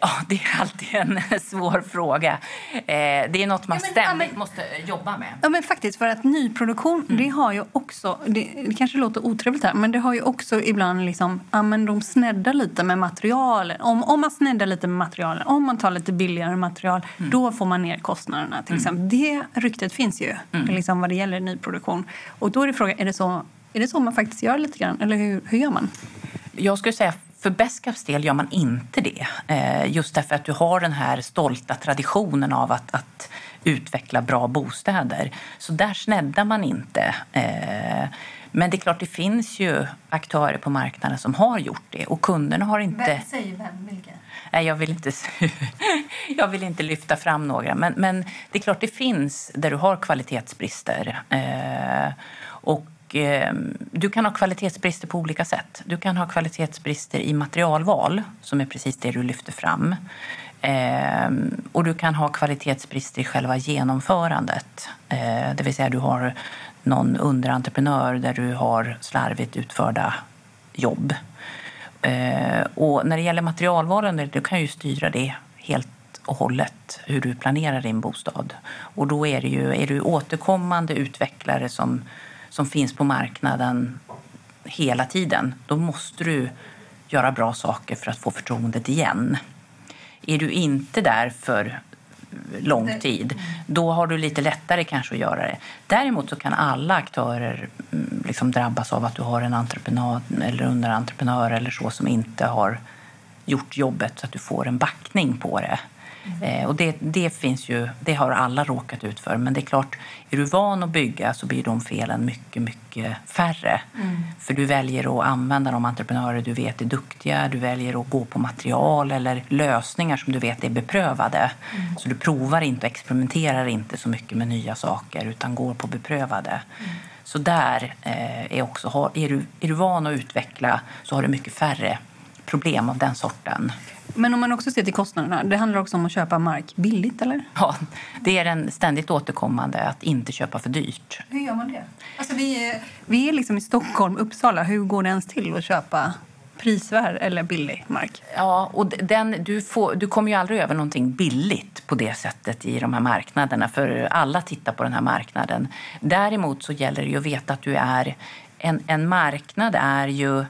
Ja, det är alltid en svår fråga. Eh, det är något man ja, men, ständigt ja, men, måste jobba med. Ja, men faktiskt. För att nyproduktion, mm. det har ju också... Det, det, kanske låter otrevligt här, men det har ju också ibland liksom... Ja, men de sneddar lite med materialen. Om, om man sneddar lite med materialen, om man tar lite billigare material, mm. då får man ner kostnaderna. Till mm. exempel. Det ryktet finns ju mm. liksom, vad det gäller nyproduktion. Och då är det frågan, är det så, är det så man faktiskt gör lite grann? Eller hur, hur gör man? Jag skulle säga för Beskaps del gör man inte det. Eh, just därför att du har den här stolta traditionen av att, att utveckla bra bostäder. Så där sneddar man inte. Eh, men det är klart, det finns ju aktörer på marknaden som har gjort det och kunderna har inte... Säg vem, vilka? Nej, jag vill inte, jag vill inte lyfta fram några. Men, men det är klart, det finns där du har kvalitetsbrister. Eh, och Eh, du kan ha kvalitetsbrister på olika sätt. Du kan ha kvalitetsbrister i materialval, som är precis det du lyfter fram. Eh, och du kan ha kvalitetsbrister i själva genomförandet. Eh, det vill säga du har någon underentreprenör där du har slarvigt utförda jobb. Eh, och när det gäller materialvalen, du kan ju styra det helt och hållet hur du planerar din bostad. Och då är, det ju, är du återkommande utvecklare som, som finns på marknaden hela tiden, då måste du göra bra saker för att få förtroendet igen. Är du inte där för lång tid, då har du lite lättare kanske att göra det. Däremot så kan alla aktörer mm, liksom drabbas av att du har en entreprenad eller underentreprenör eller så som inte har gjort jobbet så att du får en backning på det. Mm. och det, det, finns ju, det har alla råkat ut för. Men det är klart, är du van att bygga så blir de felen mycket, mycket färre. Mm. För du väljer att använda de entreprenörer du vet är duktiga. Du väljer att gå på material eller lösningar som du vet är beprövade. Mm. Så du provar inte och experimenterar inte så mycket med nya saker utan går på beprövade. Mm. Så där eh, är också, är du, är du van att utveckla så har du mycket färre problem av den sorten. Men om man också ser till kostnaderna, det handlar också om att köpa mark billigt eller? Ja, det är en ständigt återkommande att inte köpa för dyrt. Hur gör man det? Alltså vi, är, vi är liksom i Stockholm, Uppsala. Hur går det ens till att köpa prisvärd eller billig mark? Ja, och den, du, får, du kommer ju aldrig över någonting billigt på det sättet i de här marknaderna, för alla tittar på den här marknaden. Däremot så gäller det ju att veta att du är... En, en marknad är ju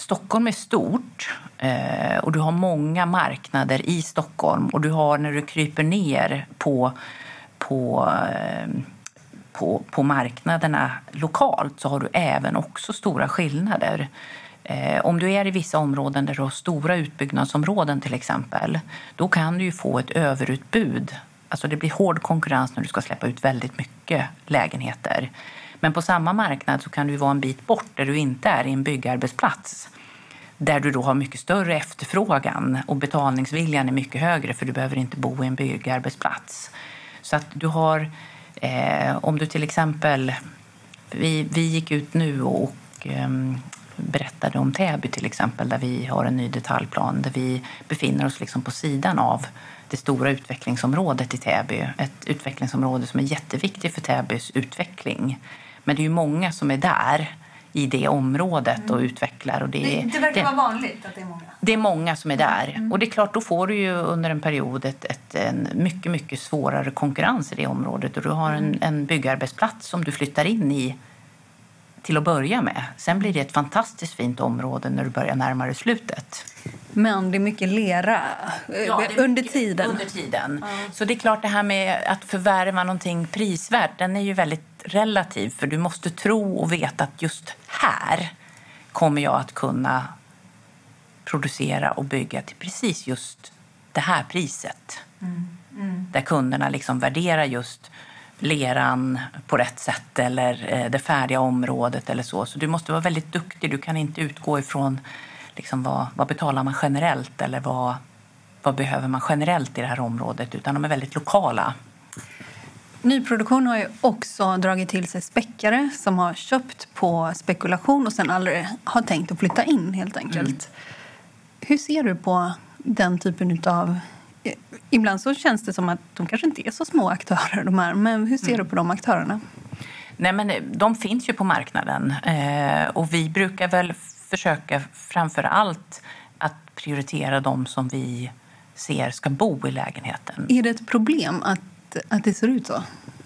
Stockholm är stort eh, och du har många marknader i Stockholm och du har när du kryper ner på, på, eh, på, på marknaderna lokalt så har du även också stora skillnader. Eh, om du är i vissa områden där du har stora utbyggnadsområden till exempel, då kan du ju få ett överutbud. Alltså det blir hård konkurrens när du ska släppa ut väldigt mycket lägenheter. Men på samma marknad så kan du vara en bit bort där du inte är i en byggarbetsplats. Där du då har mycket större efterfrågan och betalningsviljan är mycket högre för du behöver inte bo i en byggarbetsplats. Så att du har, eh, om du till exempel, vi, vi gick ut nu och eh, berättade om Täby till exempel där vi har en ny detaljplan där vi befinner oss liksom på sidan av det stora utvecklingsområdet i Täby. Ett utvecklingsområde som är jätteviktigt för Täbys utveckling. Men det är ju många som är där i det området mm. och utvecklar. Och det, det, det verkar det, vara vanligt att det är många. Det är många som är där. Mm. Och det är klart, då får du ju under en period ett, ett, en mycket, mycket svårare konkurrens i det området. Och du har en, mm. en byggarbetsplats som du flyttar in i till att börja med. Sen blir det ett fantastiskt fint område när du börjar närma dig slutet. Men det är mycket lera ja, är under mycket tiden. Under tiden. Mm. Så det är klart det här med att förvärva någonting prisvärt, den är ju väldigt relativ. För du måste tro och veta att just här kommer jag att kunna producera och bygga till precis just det här priset. Mm. Mm. Där kunderna liksom värderar just leran på rätt sätt eller eh, det färdiga området eller så. Så du måste vara väldigt duktig. Du kan inte utgå ifrån liksom vad, vad betalar man generellt eller vad, vad behöver man generellt i det här området utan de är väldigt lokala. Nyproduktion har ju också dragit till sig späckare som har köpt på spekulation och sen aldrig har tänkt att flytta in helt enkelt. Mm. Hur ser du på den typen av Ibland så känns det som att de kanske inte är så små aktörer, de här. men hur ser mm. du på de aktörerna? Nej, men de finns ju på marknaden eh, och vi brukar väl försöka framför allt att prioritera de som vi ser ska bo i lägenheten. Är det ett problem att, att det ser ut så?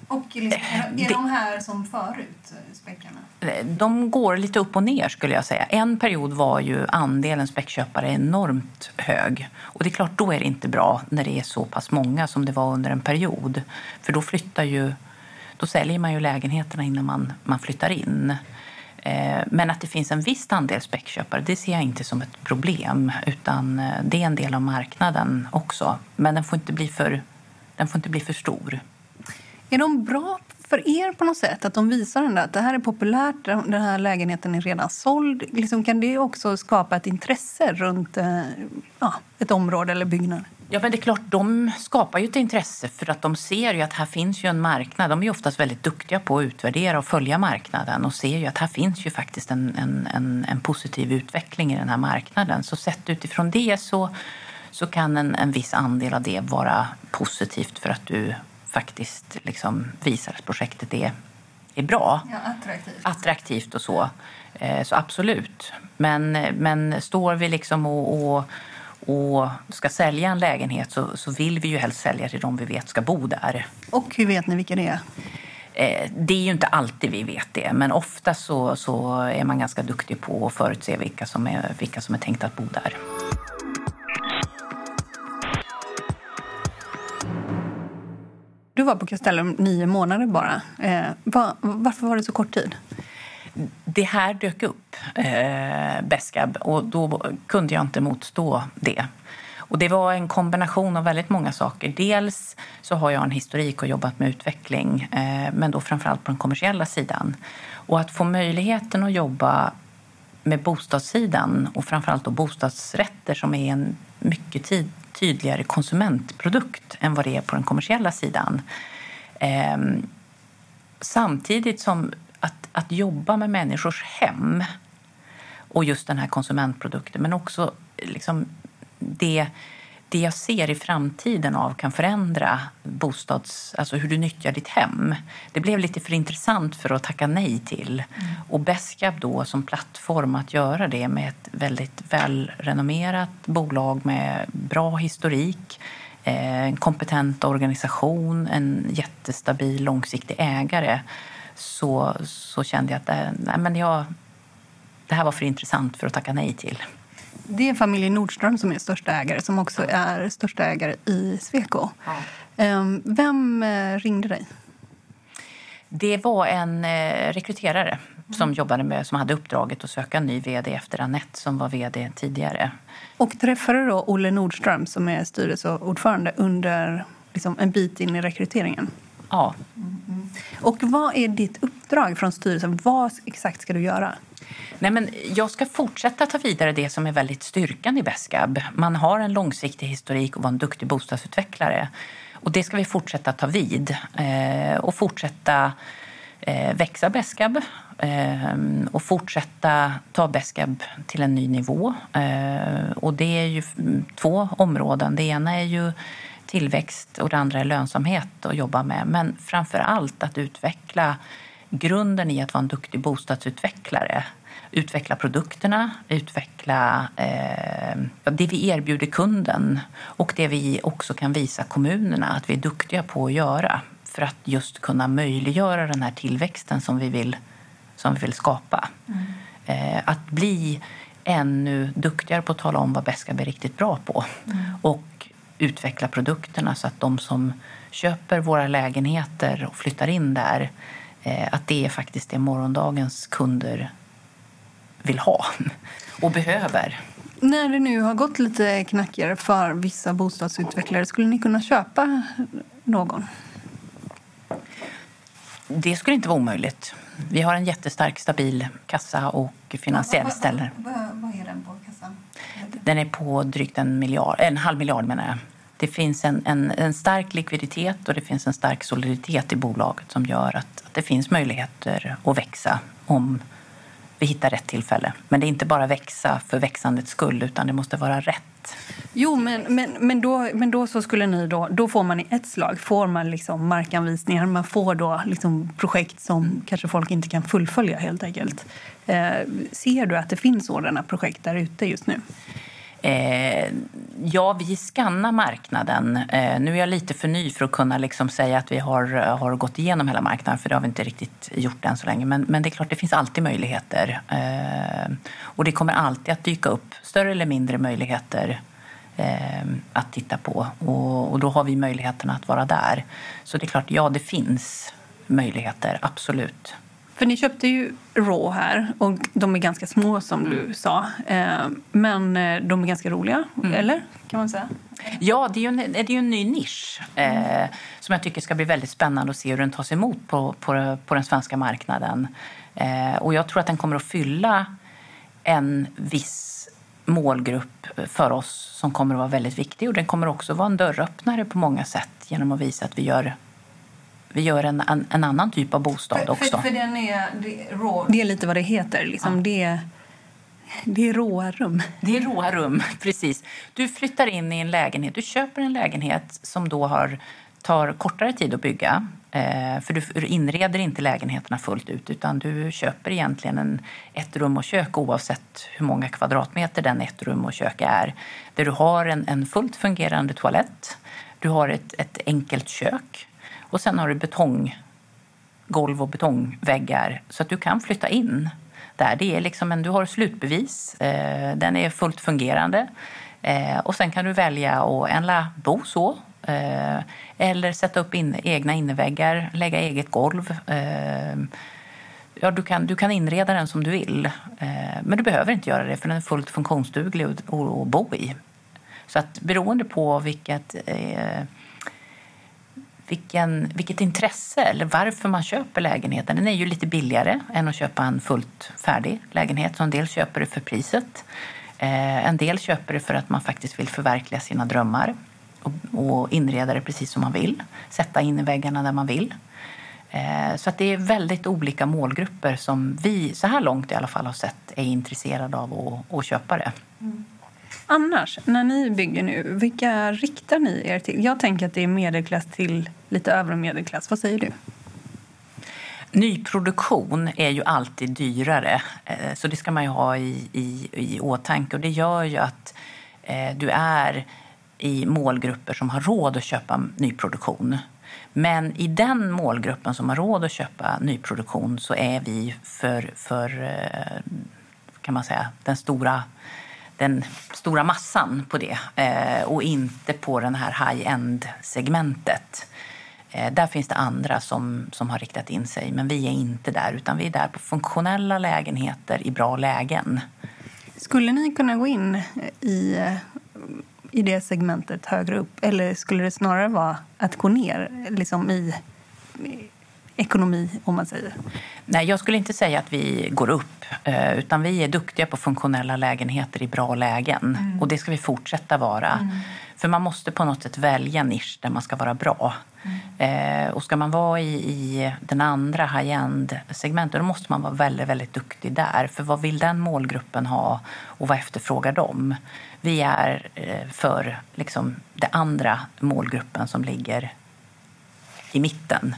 Och liksom, är de här som förut, späckarna? De går lite upp och ner skulle jag säga. En period var ju andelen späckköpare enormt hög. Och det är klart, då är det inte bra när det är så pass många som det var under en period. För då flyttar ju, då säljer man ju lägenheterna innan man, man flyttar in. Eh, men att det finns en viss andel späckköpare, det ser jag inte som ett problem. Utan eh, det är en del av marknaden också. Men den får inte bli för, den får inte bli för stor. Är de bra för er på något sätt? Att de visar den att det här är populärt, den här lägenheten är redan såld. Liksom, kan det också skapa ett intresse runt eh, ja, ett område eller byggnad? Ja, men det är klart, de skapar ju ett intresse för att de ser ju att här finns ju en marknad. De är oftast väldigt duktiga på att utvärdera och följa marknaden och ser ju att här finns ju faktiskt en, en, en, en positiv utveckling i den här marknaden. Så sett utifrån det så, så kan en, en viss andel av det vara positivt för att du faktiskt liksom visar att projektet är, är bra. Ja, attraktivt. Attraktivt och så. Eh, så absolut. Men, men står vi liksom och, och, och ska sälja en lägenhet så, så vill vi ju helst sälja till de vi vet ska bo där. Och hur vet ni vilka det är? Eh, det är ju inte alltid vi vet det, men ofta så, så är man ganska duktig på att förutse vilka som är, vilka som är tänkt att bo där. Du var på Castellum nio månader bara. Eh, var, varför var det så kort tid? Det här dök upp, eh, Beskab, och då kunde jag inte motstå det. Och det var en kombination av väldigt många saker. Dels så har jag en historik och jobbat med utveckling, eh, men då framförallt på den kommersiella sidan. Och att få möjligheten att jobba med bostadssidan och framförallt då bostadsrätter som är en mycket tid, tydligare konsumentprodukt än vad det är på den kommersiella sidan. Eh, samtidigt som att, att jobba med människors hem och just den här konsumentprodukten men också liksom det, det jag ser i framtiden av kan förändra bostads, alltså hur du nyttjar ditt hem. Det blev lite för intressant för att tacka nej till. Mm. Och Beskab då som plattform att göra det med ett väldigt välrenommerat bolag med bra historik, eh, en kompetent organisation, en jättestabil långsiktig ägare så, så kände jag att det, nej, men jag, det här var för intressant för att tacka nej till. Det är familjen Nordström som är största ägare, som också är största ägare i Sweco. Ja. Ehm, vem eh, ringde dig? Det var en eh, rekryterare som jobbade med, som hade uppdraget att söka en ny vd efter Annette som var vd tidigare. Och träffade då Olle Nordström som är styrelseordförande under liksom, en bit in i rekryteringen? Ja. Mm. Och vad är ditt uppdrag från styrelsen? Vad exakt ska du göra? Nej, men jag ska fortsätta ta vidare det som är väldigt styrkan i Beskab. Man har en långsiktig historik och var en duktig bostadsutvecklare. Och det ska vi fortsätta ta vid eh, och fortsätta eh, växa Beskab eh, och fortsätta ta Beskab till en ny nivå. Eh, och det är ju två områden. Det ena är ju tillväxt och det andra är lönsamhet att jobba med. Men framför allt att utveckla grunden i att vara en duktig bostadsutvecklare utveckla produkterna, utveckla eh, det vi erbjuder kunden och det vi också kan visa kommunerna att vi är duktiga på att göra för att just kunna möjliggöra den här tillväxten som vi vill, som vi vill skapa. Mm. Eh, att bli ännu duktigare på att tala om vad Beska är riktigt bra på mm. och utveckla produkterna så att de som köper våra lägenheter och flyttar in där eh, att det är faktiskt det morgondagens kunder vill ha och behöver. När det nu har gått lite knackigare för vissa bostadsutvecklare, skulle ni kunna köpa någon? Det skulle inte vara omöjligt. Vi har en jättestark, stabil kassa och finansiell ställe. Vad, vad, är den på kassan? Den är på drygt en, miljard, en halv miljard menar jag. Det finns en, en, en, stark likviditet och det finns en stark soliditet i bolaget som gör att, att det finns möjligheter att växa om vi hittar rätt tillfälle. Men det är inte bara växa för växandets skull, utan det måste vara rätt. Jo, men, men, men, då, men då så skulle ni då, då får man i ett slag får man liksom markanvisningar, man får då liksom projekt som mm. kanske folk inte kan fullfölja helt enkelt. Eh, ser du att det finns sådana projekt där ute just nu? Eh, ja, vi skannar marknaden. Eh, nu är jag lite för ny för att kunna liksom säga att vi har, har gått igenom hela marknaden, för det har vi inte riktigt gjort än så länge. Men, men det är klart, det finns alltid möjligheter. Eh, och det kommer alltid att dyka upp större eller mindre möjligheter eh, att titta på. Och, och, då har vi möjligheten att vara där. Så det är klart, ja, det finns möjligheter, absolut. För ni köpte ju Raw här och de är ganska små som du mm. sa. Eh, men eh, de är ganska roliga, mm. eller? Kan man säga? Ja, det är ju en, det är ju en ny nisch eh, som jag tycker ska bli väldigt spännande att se hur den tas emot på, på, på den svenska marknaden. Eh, och jag tror att den kommer att fylla en viss målgrupp för oss som kommer att vara väldigt viktig. Och den kommer också vara en dörröppnare på många sätt genom att visa att vi gör vi gör en, en, en annan typ av bostad för, också. För, för den är, det, raw, det är lite vad det heter. Liksom. Ja. Det, det är råa rum. Det är råa rum, precis. Du flyttar in i en lägenhet. Du köper en lägenhet som då har tar kortare tid att bygga. Eh, för du inreder inte lägenheterna fullt ut utan du köper egentligen en ett rum och kök oavsett hur många kvadratmeter den ett rum och kök är. Där du har en, en fullt fungerande toalett, du har ett, ett enkelt kök och sen har du betonggolv och betongväggar så att du kan flytta in där. Det är liksom en, du har slutbevis, eh, den är fullt fungerande eh, och sen kan du välja att ändla bo så eh, eller sätta upp in, egna inneväggar, lägga eget golv. Eh, ja, du, kan, du kan inreda den som du vill, eh, men du behöver inte göra det för den är fullt funktionsduglig att, att bo i. Så att beroende på vilket eh, vilken, vilket intresse eller varför man köper lägenheten. Den är ju lite billigare än att köpa en fullt färdig lägenhet. Så en del köper det för priset. Eh, en del köper det för att man faktiskt vill förverkliga sina drömmar och, och inreda det precis som man vill. Sätta in i väggarna där man vill. Eh, så att det är väldigt olika målgrupper som vi, så här långt i alla fall, har sett är intresserade av att, att köpa det. Mm. Annars, när ni bygger nu, vilka riktar ni er till? Jag tänker att det är medelklass till lite övre medelklass. Vad säger du? Nyproduktion är ju alltid dyrare, eh, så det ska man ju ha i, i, i åtanke. Och det gör ju att eh, du är i målgrupper som har råd att köpa nyproduktion. Men i den målgruppen som har råd att köpa nyproduktion så är vi för, för eh, kan man säga, den stora den stora massan på det eh, och inte på den här high-end-segmentet. Eh, där finns det andra som, som har riktat in sig, men vi är inte där utan vi är där på funktionella lägenheter i bra lägen. Skulle ni kunna gå in eh, i, eh, i det segmentet högre upp eller skulle det snarare vara att gå ner liksom i ekonomi, om man säger? Nej, jag skulle inte säga att vi går upp, eh, utan vi är duktiga på funktionella lägenheter i bra lägen. Mm. Och det ska vi fortsätta vara. Mm. För man måste på något sätt välja nisch där man ska vara bra. Mm. och ska man vara i, i den andra high-end-segmentet då måste man vara väldigt, väldigt duktig där. För vad vill den målgruppen ha och vad efterfrågar de? Vi är eh, för liksom, den andra målgruppen som ligger i mitten.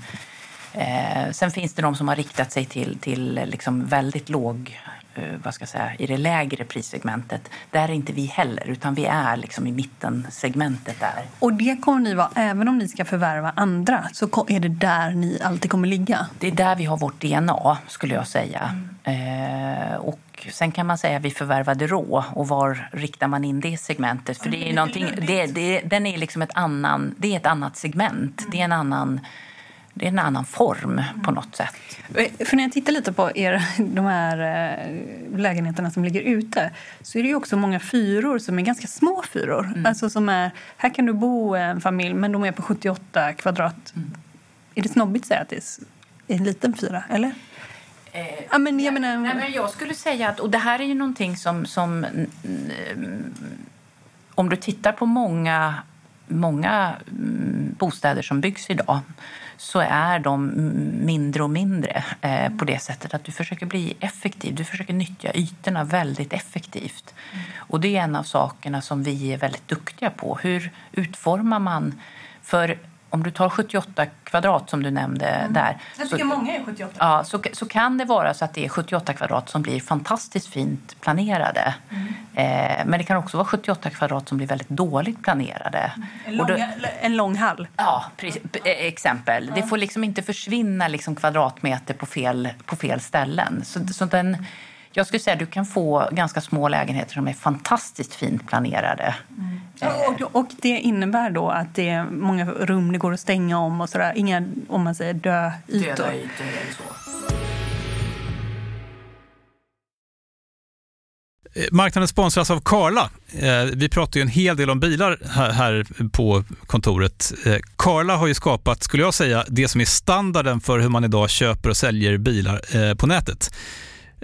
Eh, sen finns det de som har riktat sig till, till liksom väldigt låg, eh, vad ska jag säga, i det lägre prissegmentet. Där är inte vi heller, utan vi är liksom i mittensegmentet där. Och det kommer ni vara, även om ni ska förvärva andra, så är det där ni alltid kommer ligga? Det är där vi har vårt DNA, skulle jag säga. Mm. Eh, och sen kan man säga att vi förvärvade rå, och var riktar man in det segmentet? För det är någonting, det, det, den är liksom ett, annan, det är ett annat segment, mm. det är en annan det är en annan form på något sätt. För när jag tittar lite på er, de här eh, lägenheterna som ligger ute så är det ju också många fyror som är ganska små fyror. Mm. Alltså som är, här kan du bo en familj, men de är på 78 kvadrat. Mm. Är det snobbigt att säga att det är en liten fyra, eller? Eh, ja, men jag, menar, nej, men jag skulle säga att, och det här är ju någonting som, som om du tittar på många, många mm, bostäder som byggs idag så är de mindre och mindre eh, på det sättet att du försöker bli effektiv. Du försöker nyttja ytorna väldigt effektivt. Mm. Och det är en av sakerna som vi är väldigt duktiga på. Hur utformar man... För om du tar 78 kvadrat som du nämnde mm. där. Jag tycker så, många är 78. Ja, så, så kan det vara så att det är 78 kvadrat som blir fantastiskt fint planerade. Mm. Eh, men det kan också vara 78 kvadrat som blir väldigt dåligt planerade. Mm. En, lång, då, en lång hall? Ja, precis, exempel. Ja. Det får liksom inte försvinna liksom kvadratmeter på fel, på fel ställen. Så, så den, jag skulle säga att du kan få ganska små lägenheter som är fantastiskt fint planerade. Mm. Och, och, det innebär då att det är många rum det går att stänga om och sådär. Inga, om man säger, dö ytor. Döda ytor eller så. Eh, marknaden sponsras av Karla. Eh, vi pratar ju en hel del om bilar här på kontoret. Eh, Karla har ju skapat, skulle jag säga, det som är standarden för hur man idag köper och säljer bilar på nätet.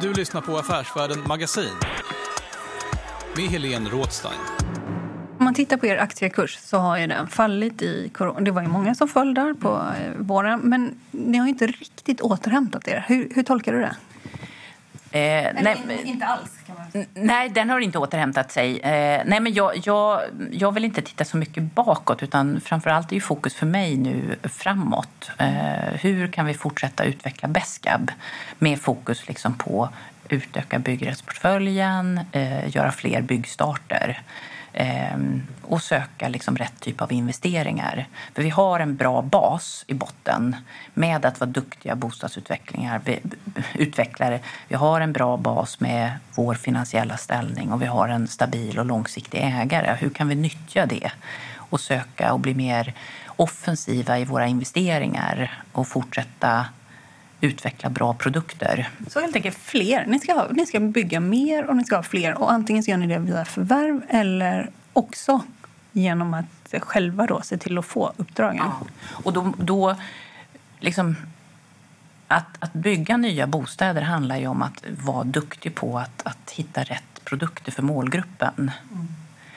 Du lyssnar på Affärsvärlden Magasin med Helene Rådstein. Om man tittar på er aktiekurs så har ju den fallit i corona. Det var ju många som föll där på eh, våren. Men ni har inte riktigt återhämtat er. Hur, hur tolkar du det? Eh, nej, inte alls. Kan man... Nej, den har inte återhämtat sig. Eh, nej, men jag, jag, jag vill inte titta så mycket bakåt utan framför allt är ju fokus för mig nu framåt. Eh, hur kan vi fortsätta utveckla Beskab med fokus liksom på utöka byggrättsportföljen, eh, göra fler byggstarter. Ehm, och söka liksom rätt typ av investeringar. För vi har en bra bas i botten med att vara duktiga bostadsutvecklare. Vi har en bra bas med vår finansiella ställning och vi har en stabil och långsiktig ägare. Hur kan vi nyttja det och söka och bli mer offensiva i våra investeringar och fortsätta utveckla bra produkter. Så helt enkelt fler. Ni ska, ha, ni ska bygga mer och ni ska ha fler. Och antingen så gör ni det via förvärv eller också genom att själva då se till att få uppdragen. Ja. Och då, då liksom, att, att bygga nya bostäder handlar ju om att vara duktig på att, att hitta rätt produkter för målgruppen. Mm.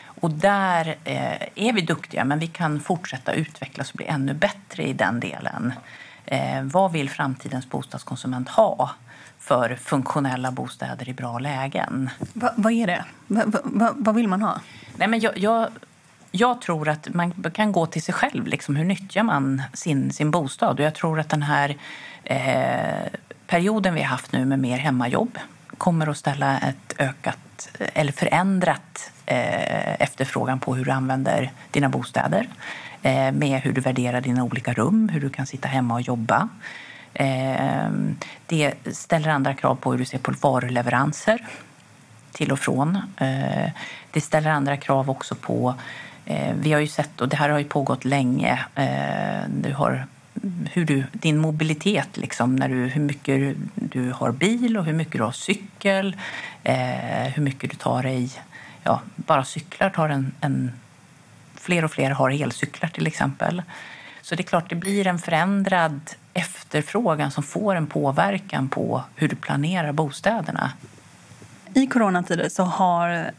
Och där eh, är vi duktiga, men vi kan fortsätta utvecklas och bli ännu bättre i den delen. Eh, vad vill framtidens bostadskonsument ha för funktionella bostäder i bra lägen? Va, vad är det? Va, va, vad vill man ha? Nej, men jag, jag, jag, tror att man kan gå till sig själv. Liksom, hur nyttjar man sin, sin bostad? Och jag tror att den här eh, perioden vi har haft nu med mer hemmajobb kommer att ställa ett ökat eller förändrat eh, efterfrågan på hur du använder dina bostäder. Eh, med hur du värderar dina olika rum, hur du kan sitta hemma och jobba. Eh, det ställer andra krav på hur du ser på varuleveranser till och från. Eh, det ställer andra krav också på... Eh, vi har ju sett, och det här har ju pågått länge, eh, du har hur du, din mobilitet, liksom, när du, hur mycket du har bil och hur mycket du har cykel, eh, hur mycket du tar dig... Ja, bara cyklar tar en, en fler och fler har elcyklar till exempel. Så det är klart, det blir en förändrad efterfrågan som får en påverkan på hur du planerar bostäderna. I coronatider så har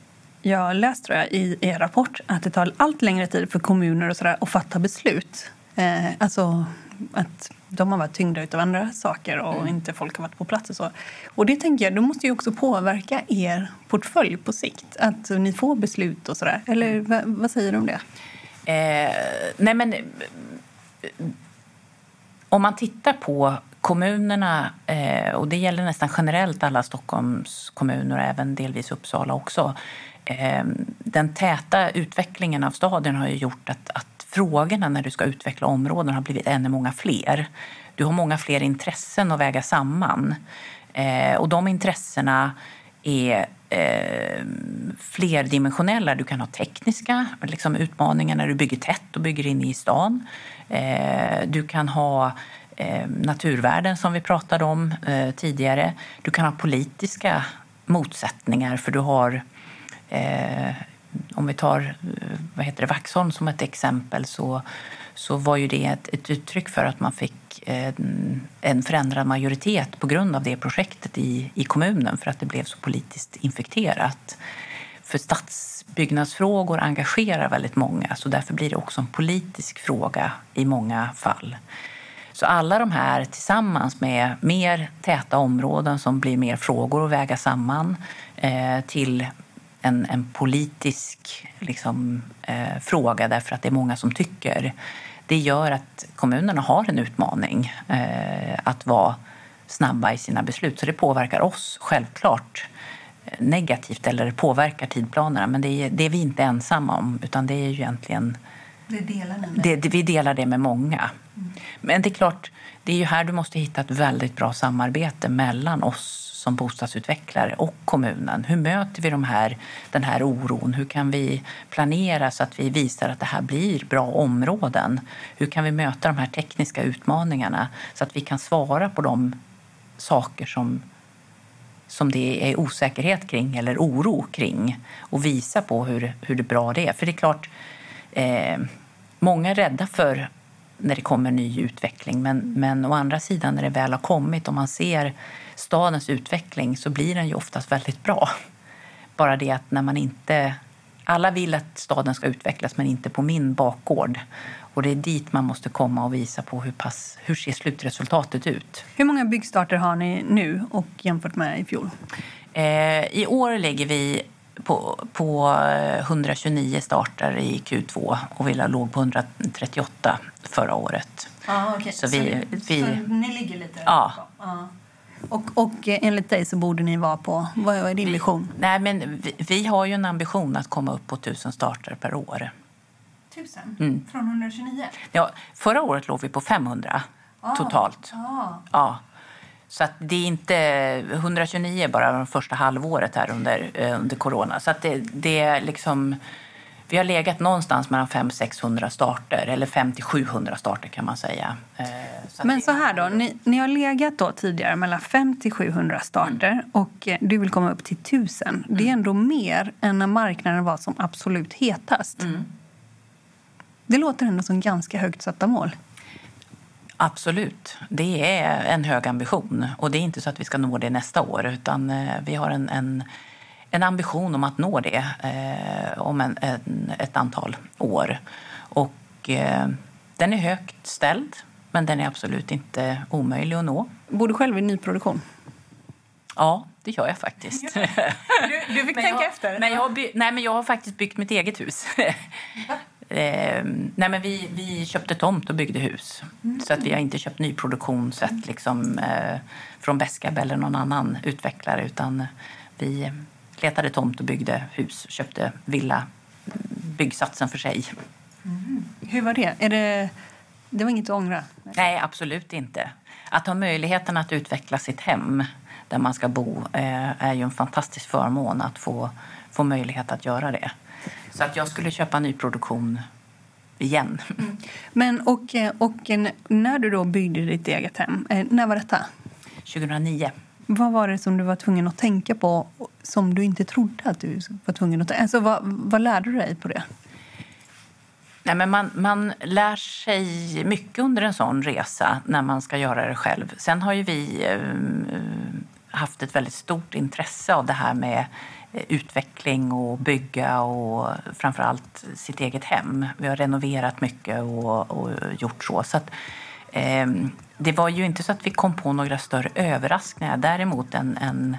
jag läst tror jag, i er rapport att det tar allt längre tid för kommuner och så där, att fatta beslut. Eh, alltså att de har varit tyngda av andra saker och mm. inte folk har varit på plats. Och så. Och det tänker jag, det måste ju också påverka er portfölj på sikt. Att ni får beslut och sådär. Eller vad, vad, säger du om det? Eh, nej men, om man tittar på kommunerna, eh, och det gäller nästan generellt alla Stockholms kommuner och även delvis Uppsala också. Eh, den täta utvecklingen av staden har ju gjort att, att frågorna när du ska utveckla områden har blivit ännu många fler. Du har många fler intressen att väga samman. Eh, och de intressena är eh, flerdimensionella. Du kan ha tekniska liksom utmaningar när du bygger tätt och bygger inne i stan. Eh, du kan ha eh, naturvärden som vi pratade om eh, tidigare. Du kan ha politiska motsättningar för du har eh, om vi tar eh, vad heter det, Vaxholm som ett exempel så, så var ju det ett, ett uttryck för att man fick en, en förändrad majoritet på grund av det projektet i, i kommunen för att det blev så politiskt infekterat. För stadsbyggnadsfrågor engagerar väldigt många så därför blir det också en politisk fråga i många fall. Så alla de här tillsammans med mer täta områden som blir mer frågor att väga samman eh, till en, en politisk liksom, eh, fråga därför att det är många som tycker. Det gör att kommunerna har en utmaning eh, att vara snabba i sina beslut. Så det påverkar oss självklart eh, negativt eller det påverkar tidplanerna. Men det är, det är vi inte ensamma om utan det är ju egentligen Det delar det, det, vi delar det med många. Men det är klart, det är ju här du måste hitta ett väldigt bra samarbete mellan oss som bostadsutvecklare och kommunen. Hur möter vi de här, den här oron? Hur kan vi planera så att vi visar att det här blir bra områden? Hur kan vi möta de här tekniska utmaningarna så att vi kan svara på de saker som som det är osäkerhet kring eller oro kring och visa på hur, hur det bra det är. För det är klart, eh, många är rädda för när det kommer ny utveckling men, men å andra sidan när det väl har kommit och man ser stadens utveckling så blir den ju oftast väldigt bra. Bara det att när man inte... Alla vill att staden ska utvecklas men inte på min bakgård. Och det är dit man måste komma och visa på hur, pass, hur ser slutresultatet ut. Hur många byggstarter har ni nu och jämfört med i fjol? Eh, I år ligger vi på, på 129 starter i Q2 och vi låg på 138 förra året. Ah, okay. Så vi- vi- ni ligger lite Ja. Ja. Och, och enligt dig så borde ni vara på... Vad är din vision? Nej, men vi, vi har ju en ambition att komma upp på 1000 starter per år. Tusen? Mm. Från 129? Ja, förra året låg vi på 500 totalt. Ah. Ja. Så att det är inte 129 bara det första halvåret här under, eh, under corona. Så att det, det är liksom... Vi har legat någonstans mellan 500-600 starter, eller 500-700 starter kan man säga. Eh, så Men så här då, ni, ni har legat då tidigare mellan 5 till 700 starter Mm. och eh, du vill komma upp till 1000. Det är ändå mer än när marknaden var som absolut hetast. Mm. Det låter ändå som ganska högt satta mål. Absolut. Det är en hög ambition. Och det är inte så att vi ska nå det nästa år utan eh, vi har en, en, en ambition om att nå det eh, om en, en, ett antal år. Och eh, den är högt ställd men den är absolut inte omöjlig att nå. Bor du själv i nyproduktion? Ja, det gör jag faktiskt. Du, du fick Men jag, Men jag, har by, nej, men jag har faktiskt byggt mitt eget hus. eh, nej, men vi, vi köpte tomt och byggde hus. Så att vi har inte köpt nyproduktion sett liksom, eh, från Beskab eller någon annan utvecklare utan vi letade tomt och byggde hus. Köpte villa, byggsatsen för sig. Hur var det? Är det... Det var inget att ångra? Nej, absolut inte. Att ha möjligheten att utveckla sitt hem där man ska bo eh, är ju en fantastisk förmån att få, få möjlighet att göra det. Så att jag skulle köpa nyproduktion igen. Men och, eh, och när du då byggde ditt eget hem, eh, när var detta? 2009. Vad var det som du var tvungen att tänka på som du inte trodde att du var tvungen att ta alltså, vad, vad lärde du dig på det? Nej, men man, man lär sig mycket under en sån resa när man ska göra det själv. Sen har ju vi eh, haft ett väldigt stort intresse av det här med eh, utveckling och bygga och framförallt sitt eget hem. Vi har renoverat mycket och, och gjort så. så att, eh, det var ju inte så att vi kom på några större överraskningar. Däremot en, en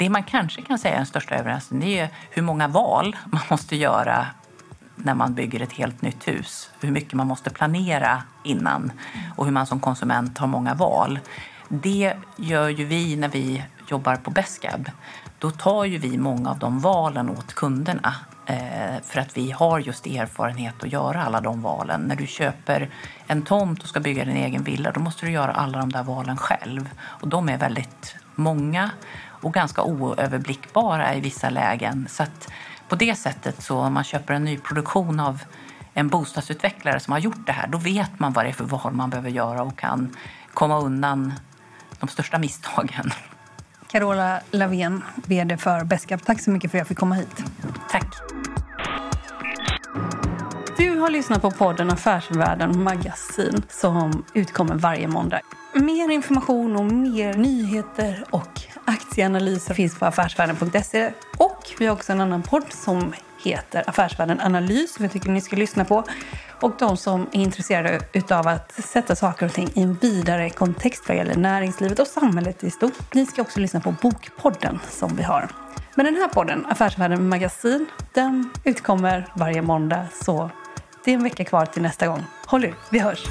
det man kanske kan säga är den största överraskningen det är ju hur många val man måste göra när man bygger ett helt nytt hus. Hur mycket man måste planera innan och hur man som konsument har många val. Det gör ju vi när vi jobbar på Beskab. Då tar ju vi många av de valen åt kunderna eh, för att vi har just erfarenhet att göra alla de valen. När du köper en tomt och ska bygga din egen villa då måste du göra alla de där valen själv. Och de är väldigt många och ganska oöverblickbara i vissa lägen. Så att på det sättet, så om man köper en ny produktion av en bostadsutvecklare som har gjort det här, då vet man vad det är för val man behöver göra och kan komma undan de största misstagen. Carola Lavén, vd för Beskab. Tack så mycket för att jag fick komma hit. Tack. Du har lyssnat på podden Affärsvärlden Magasin som utkommer varje måndag. Mer information och mer nyheter och aktieanalyser finns på affärsvärlden.se. Och vi har också en annan podd som heter Affärsvärlden Analys som jag tycker ni ska lyssna på. Och de som är intresserade av att sätta saker och ting i en vidare kontext vad gäller näringslivet och samhället i stort. Ni ska också lyssna på Bokpodden som vi har. Men den här podden, Affärsvärlden Magasin, den utkommer varje måndag. Så det är en vecka kvar till nästa gång. Håll ut, vi hörs!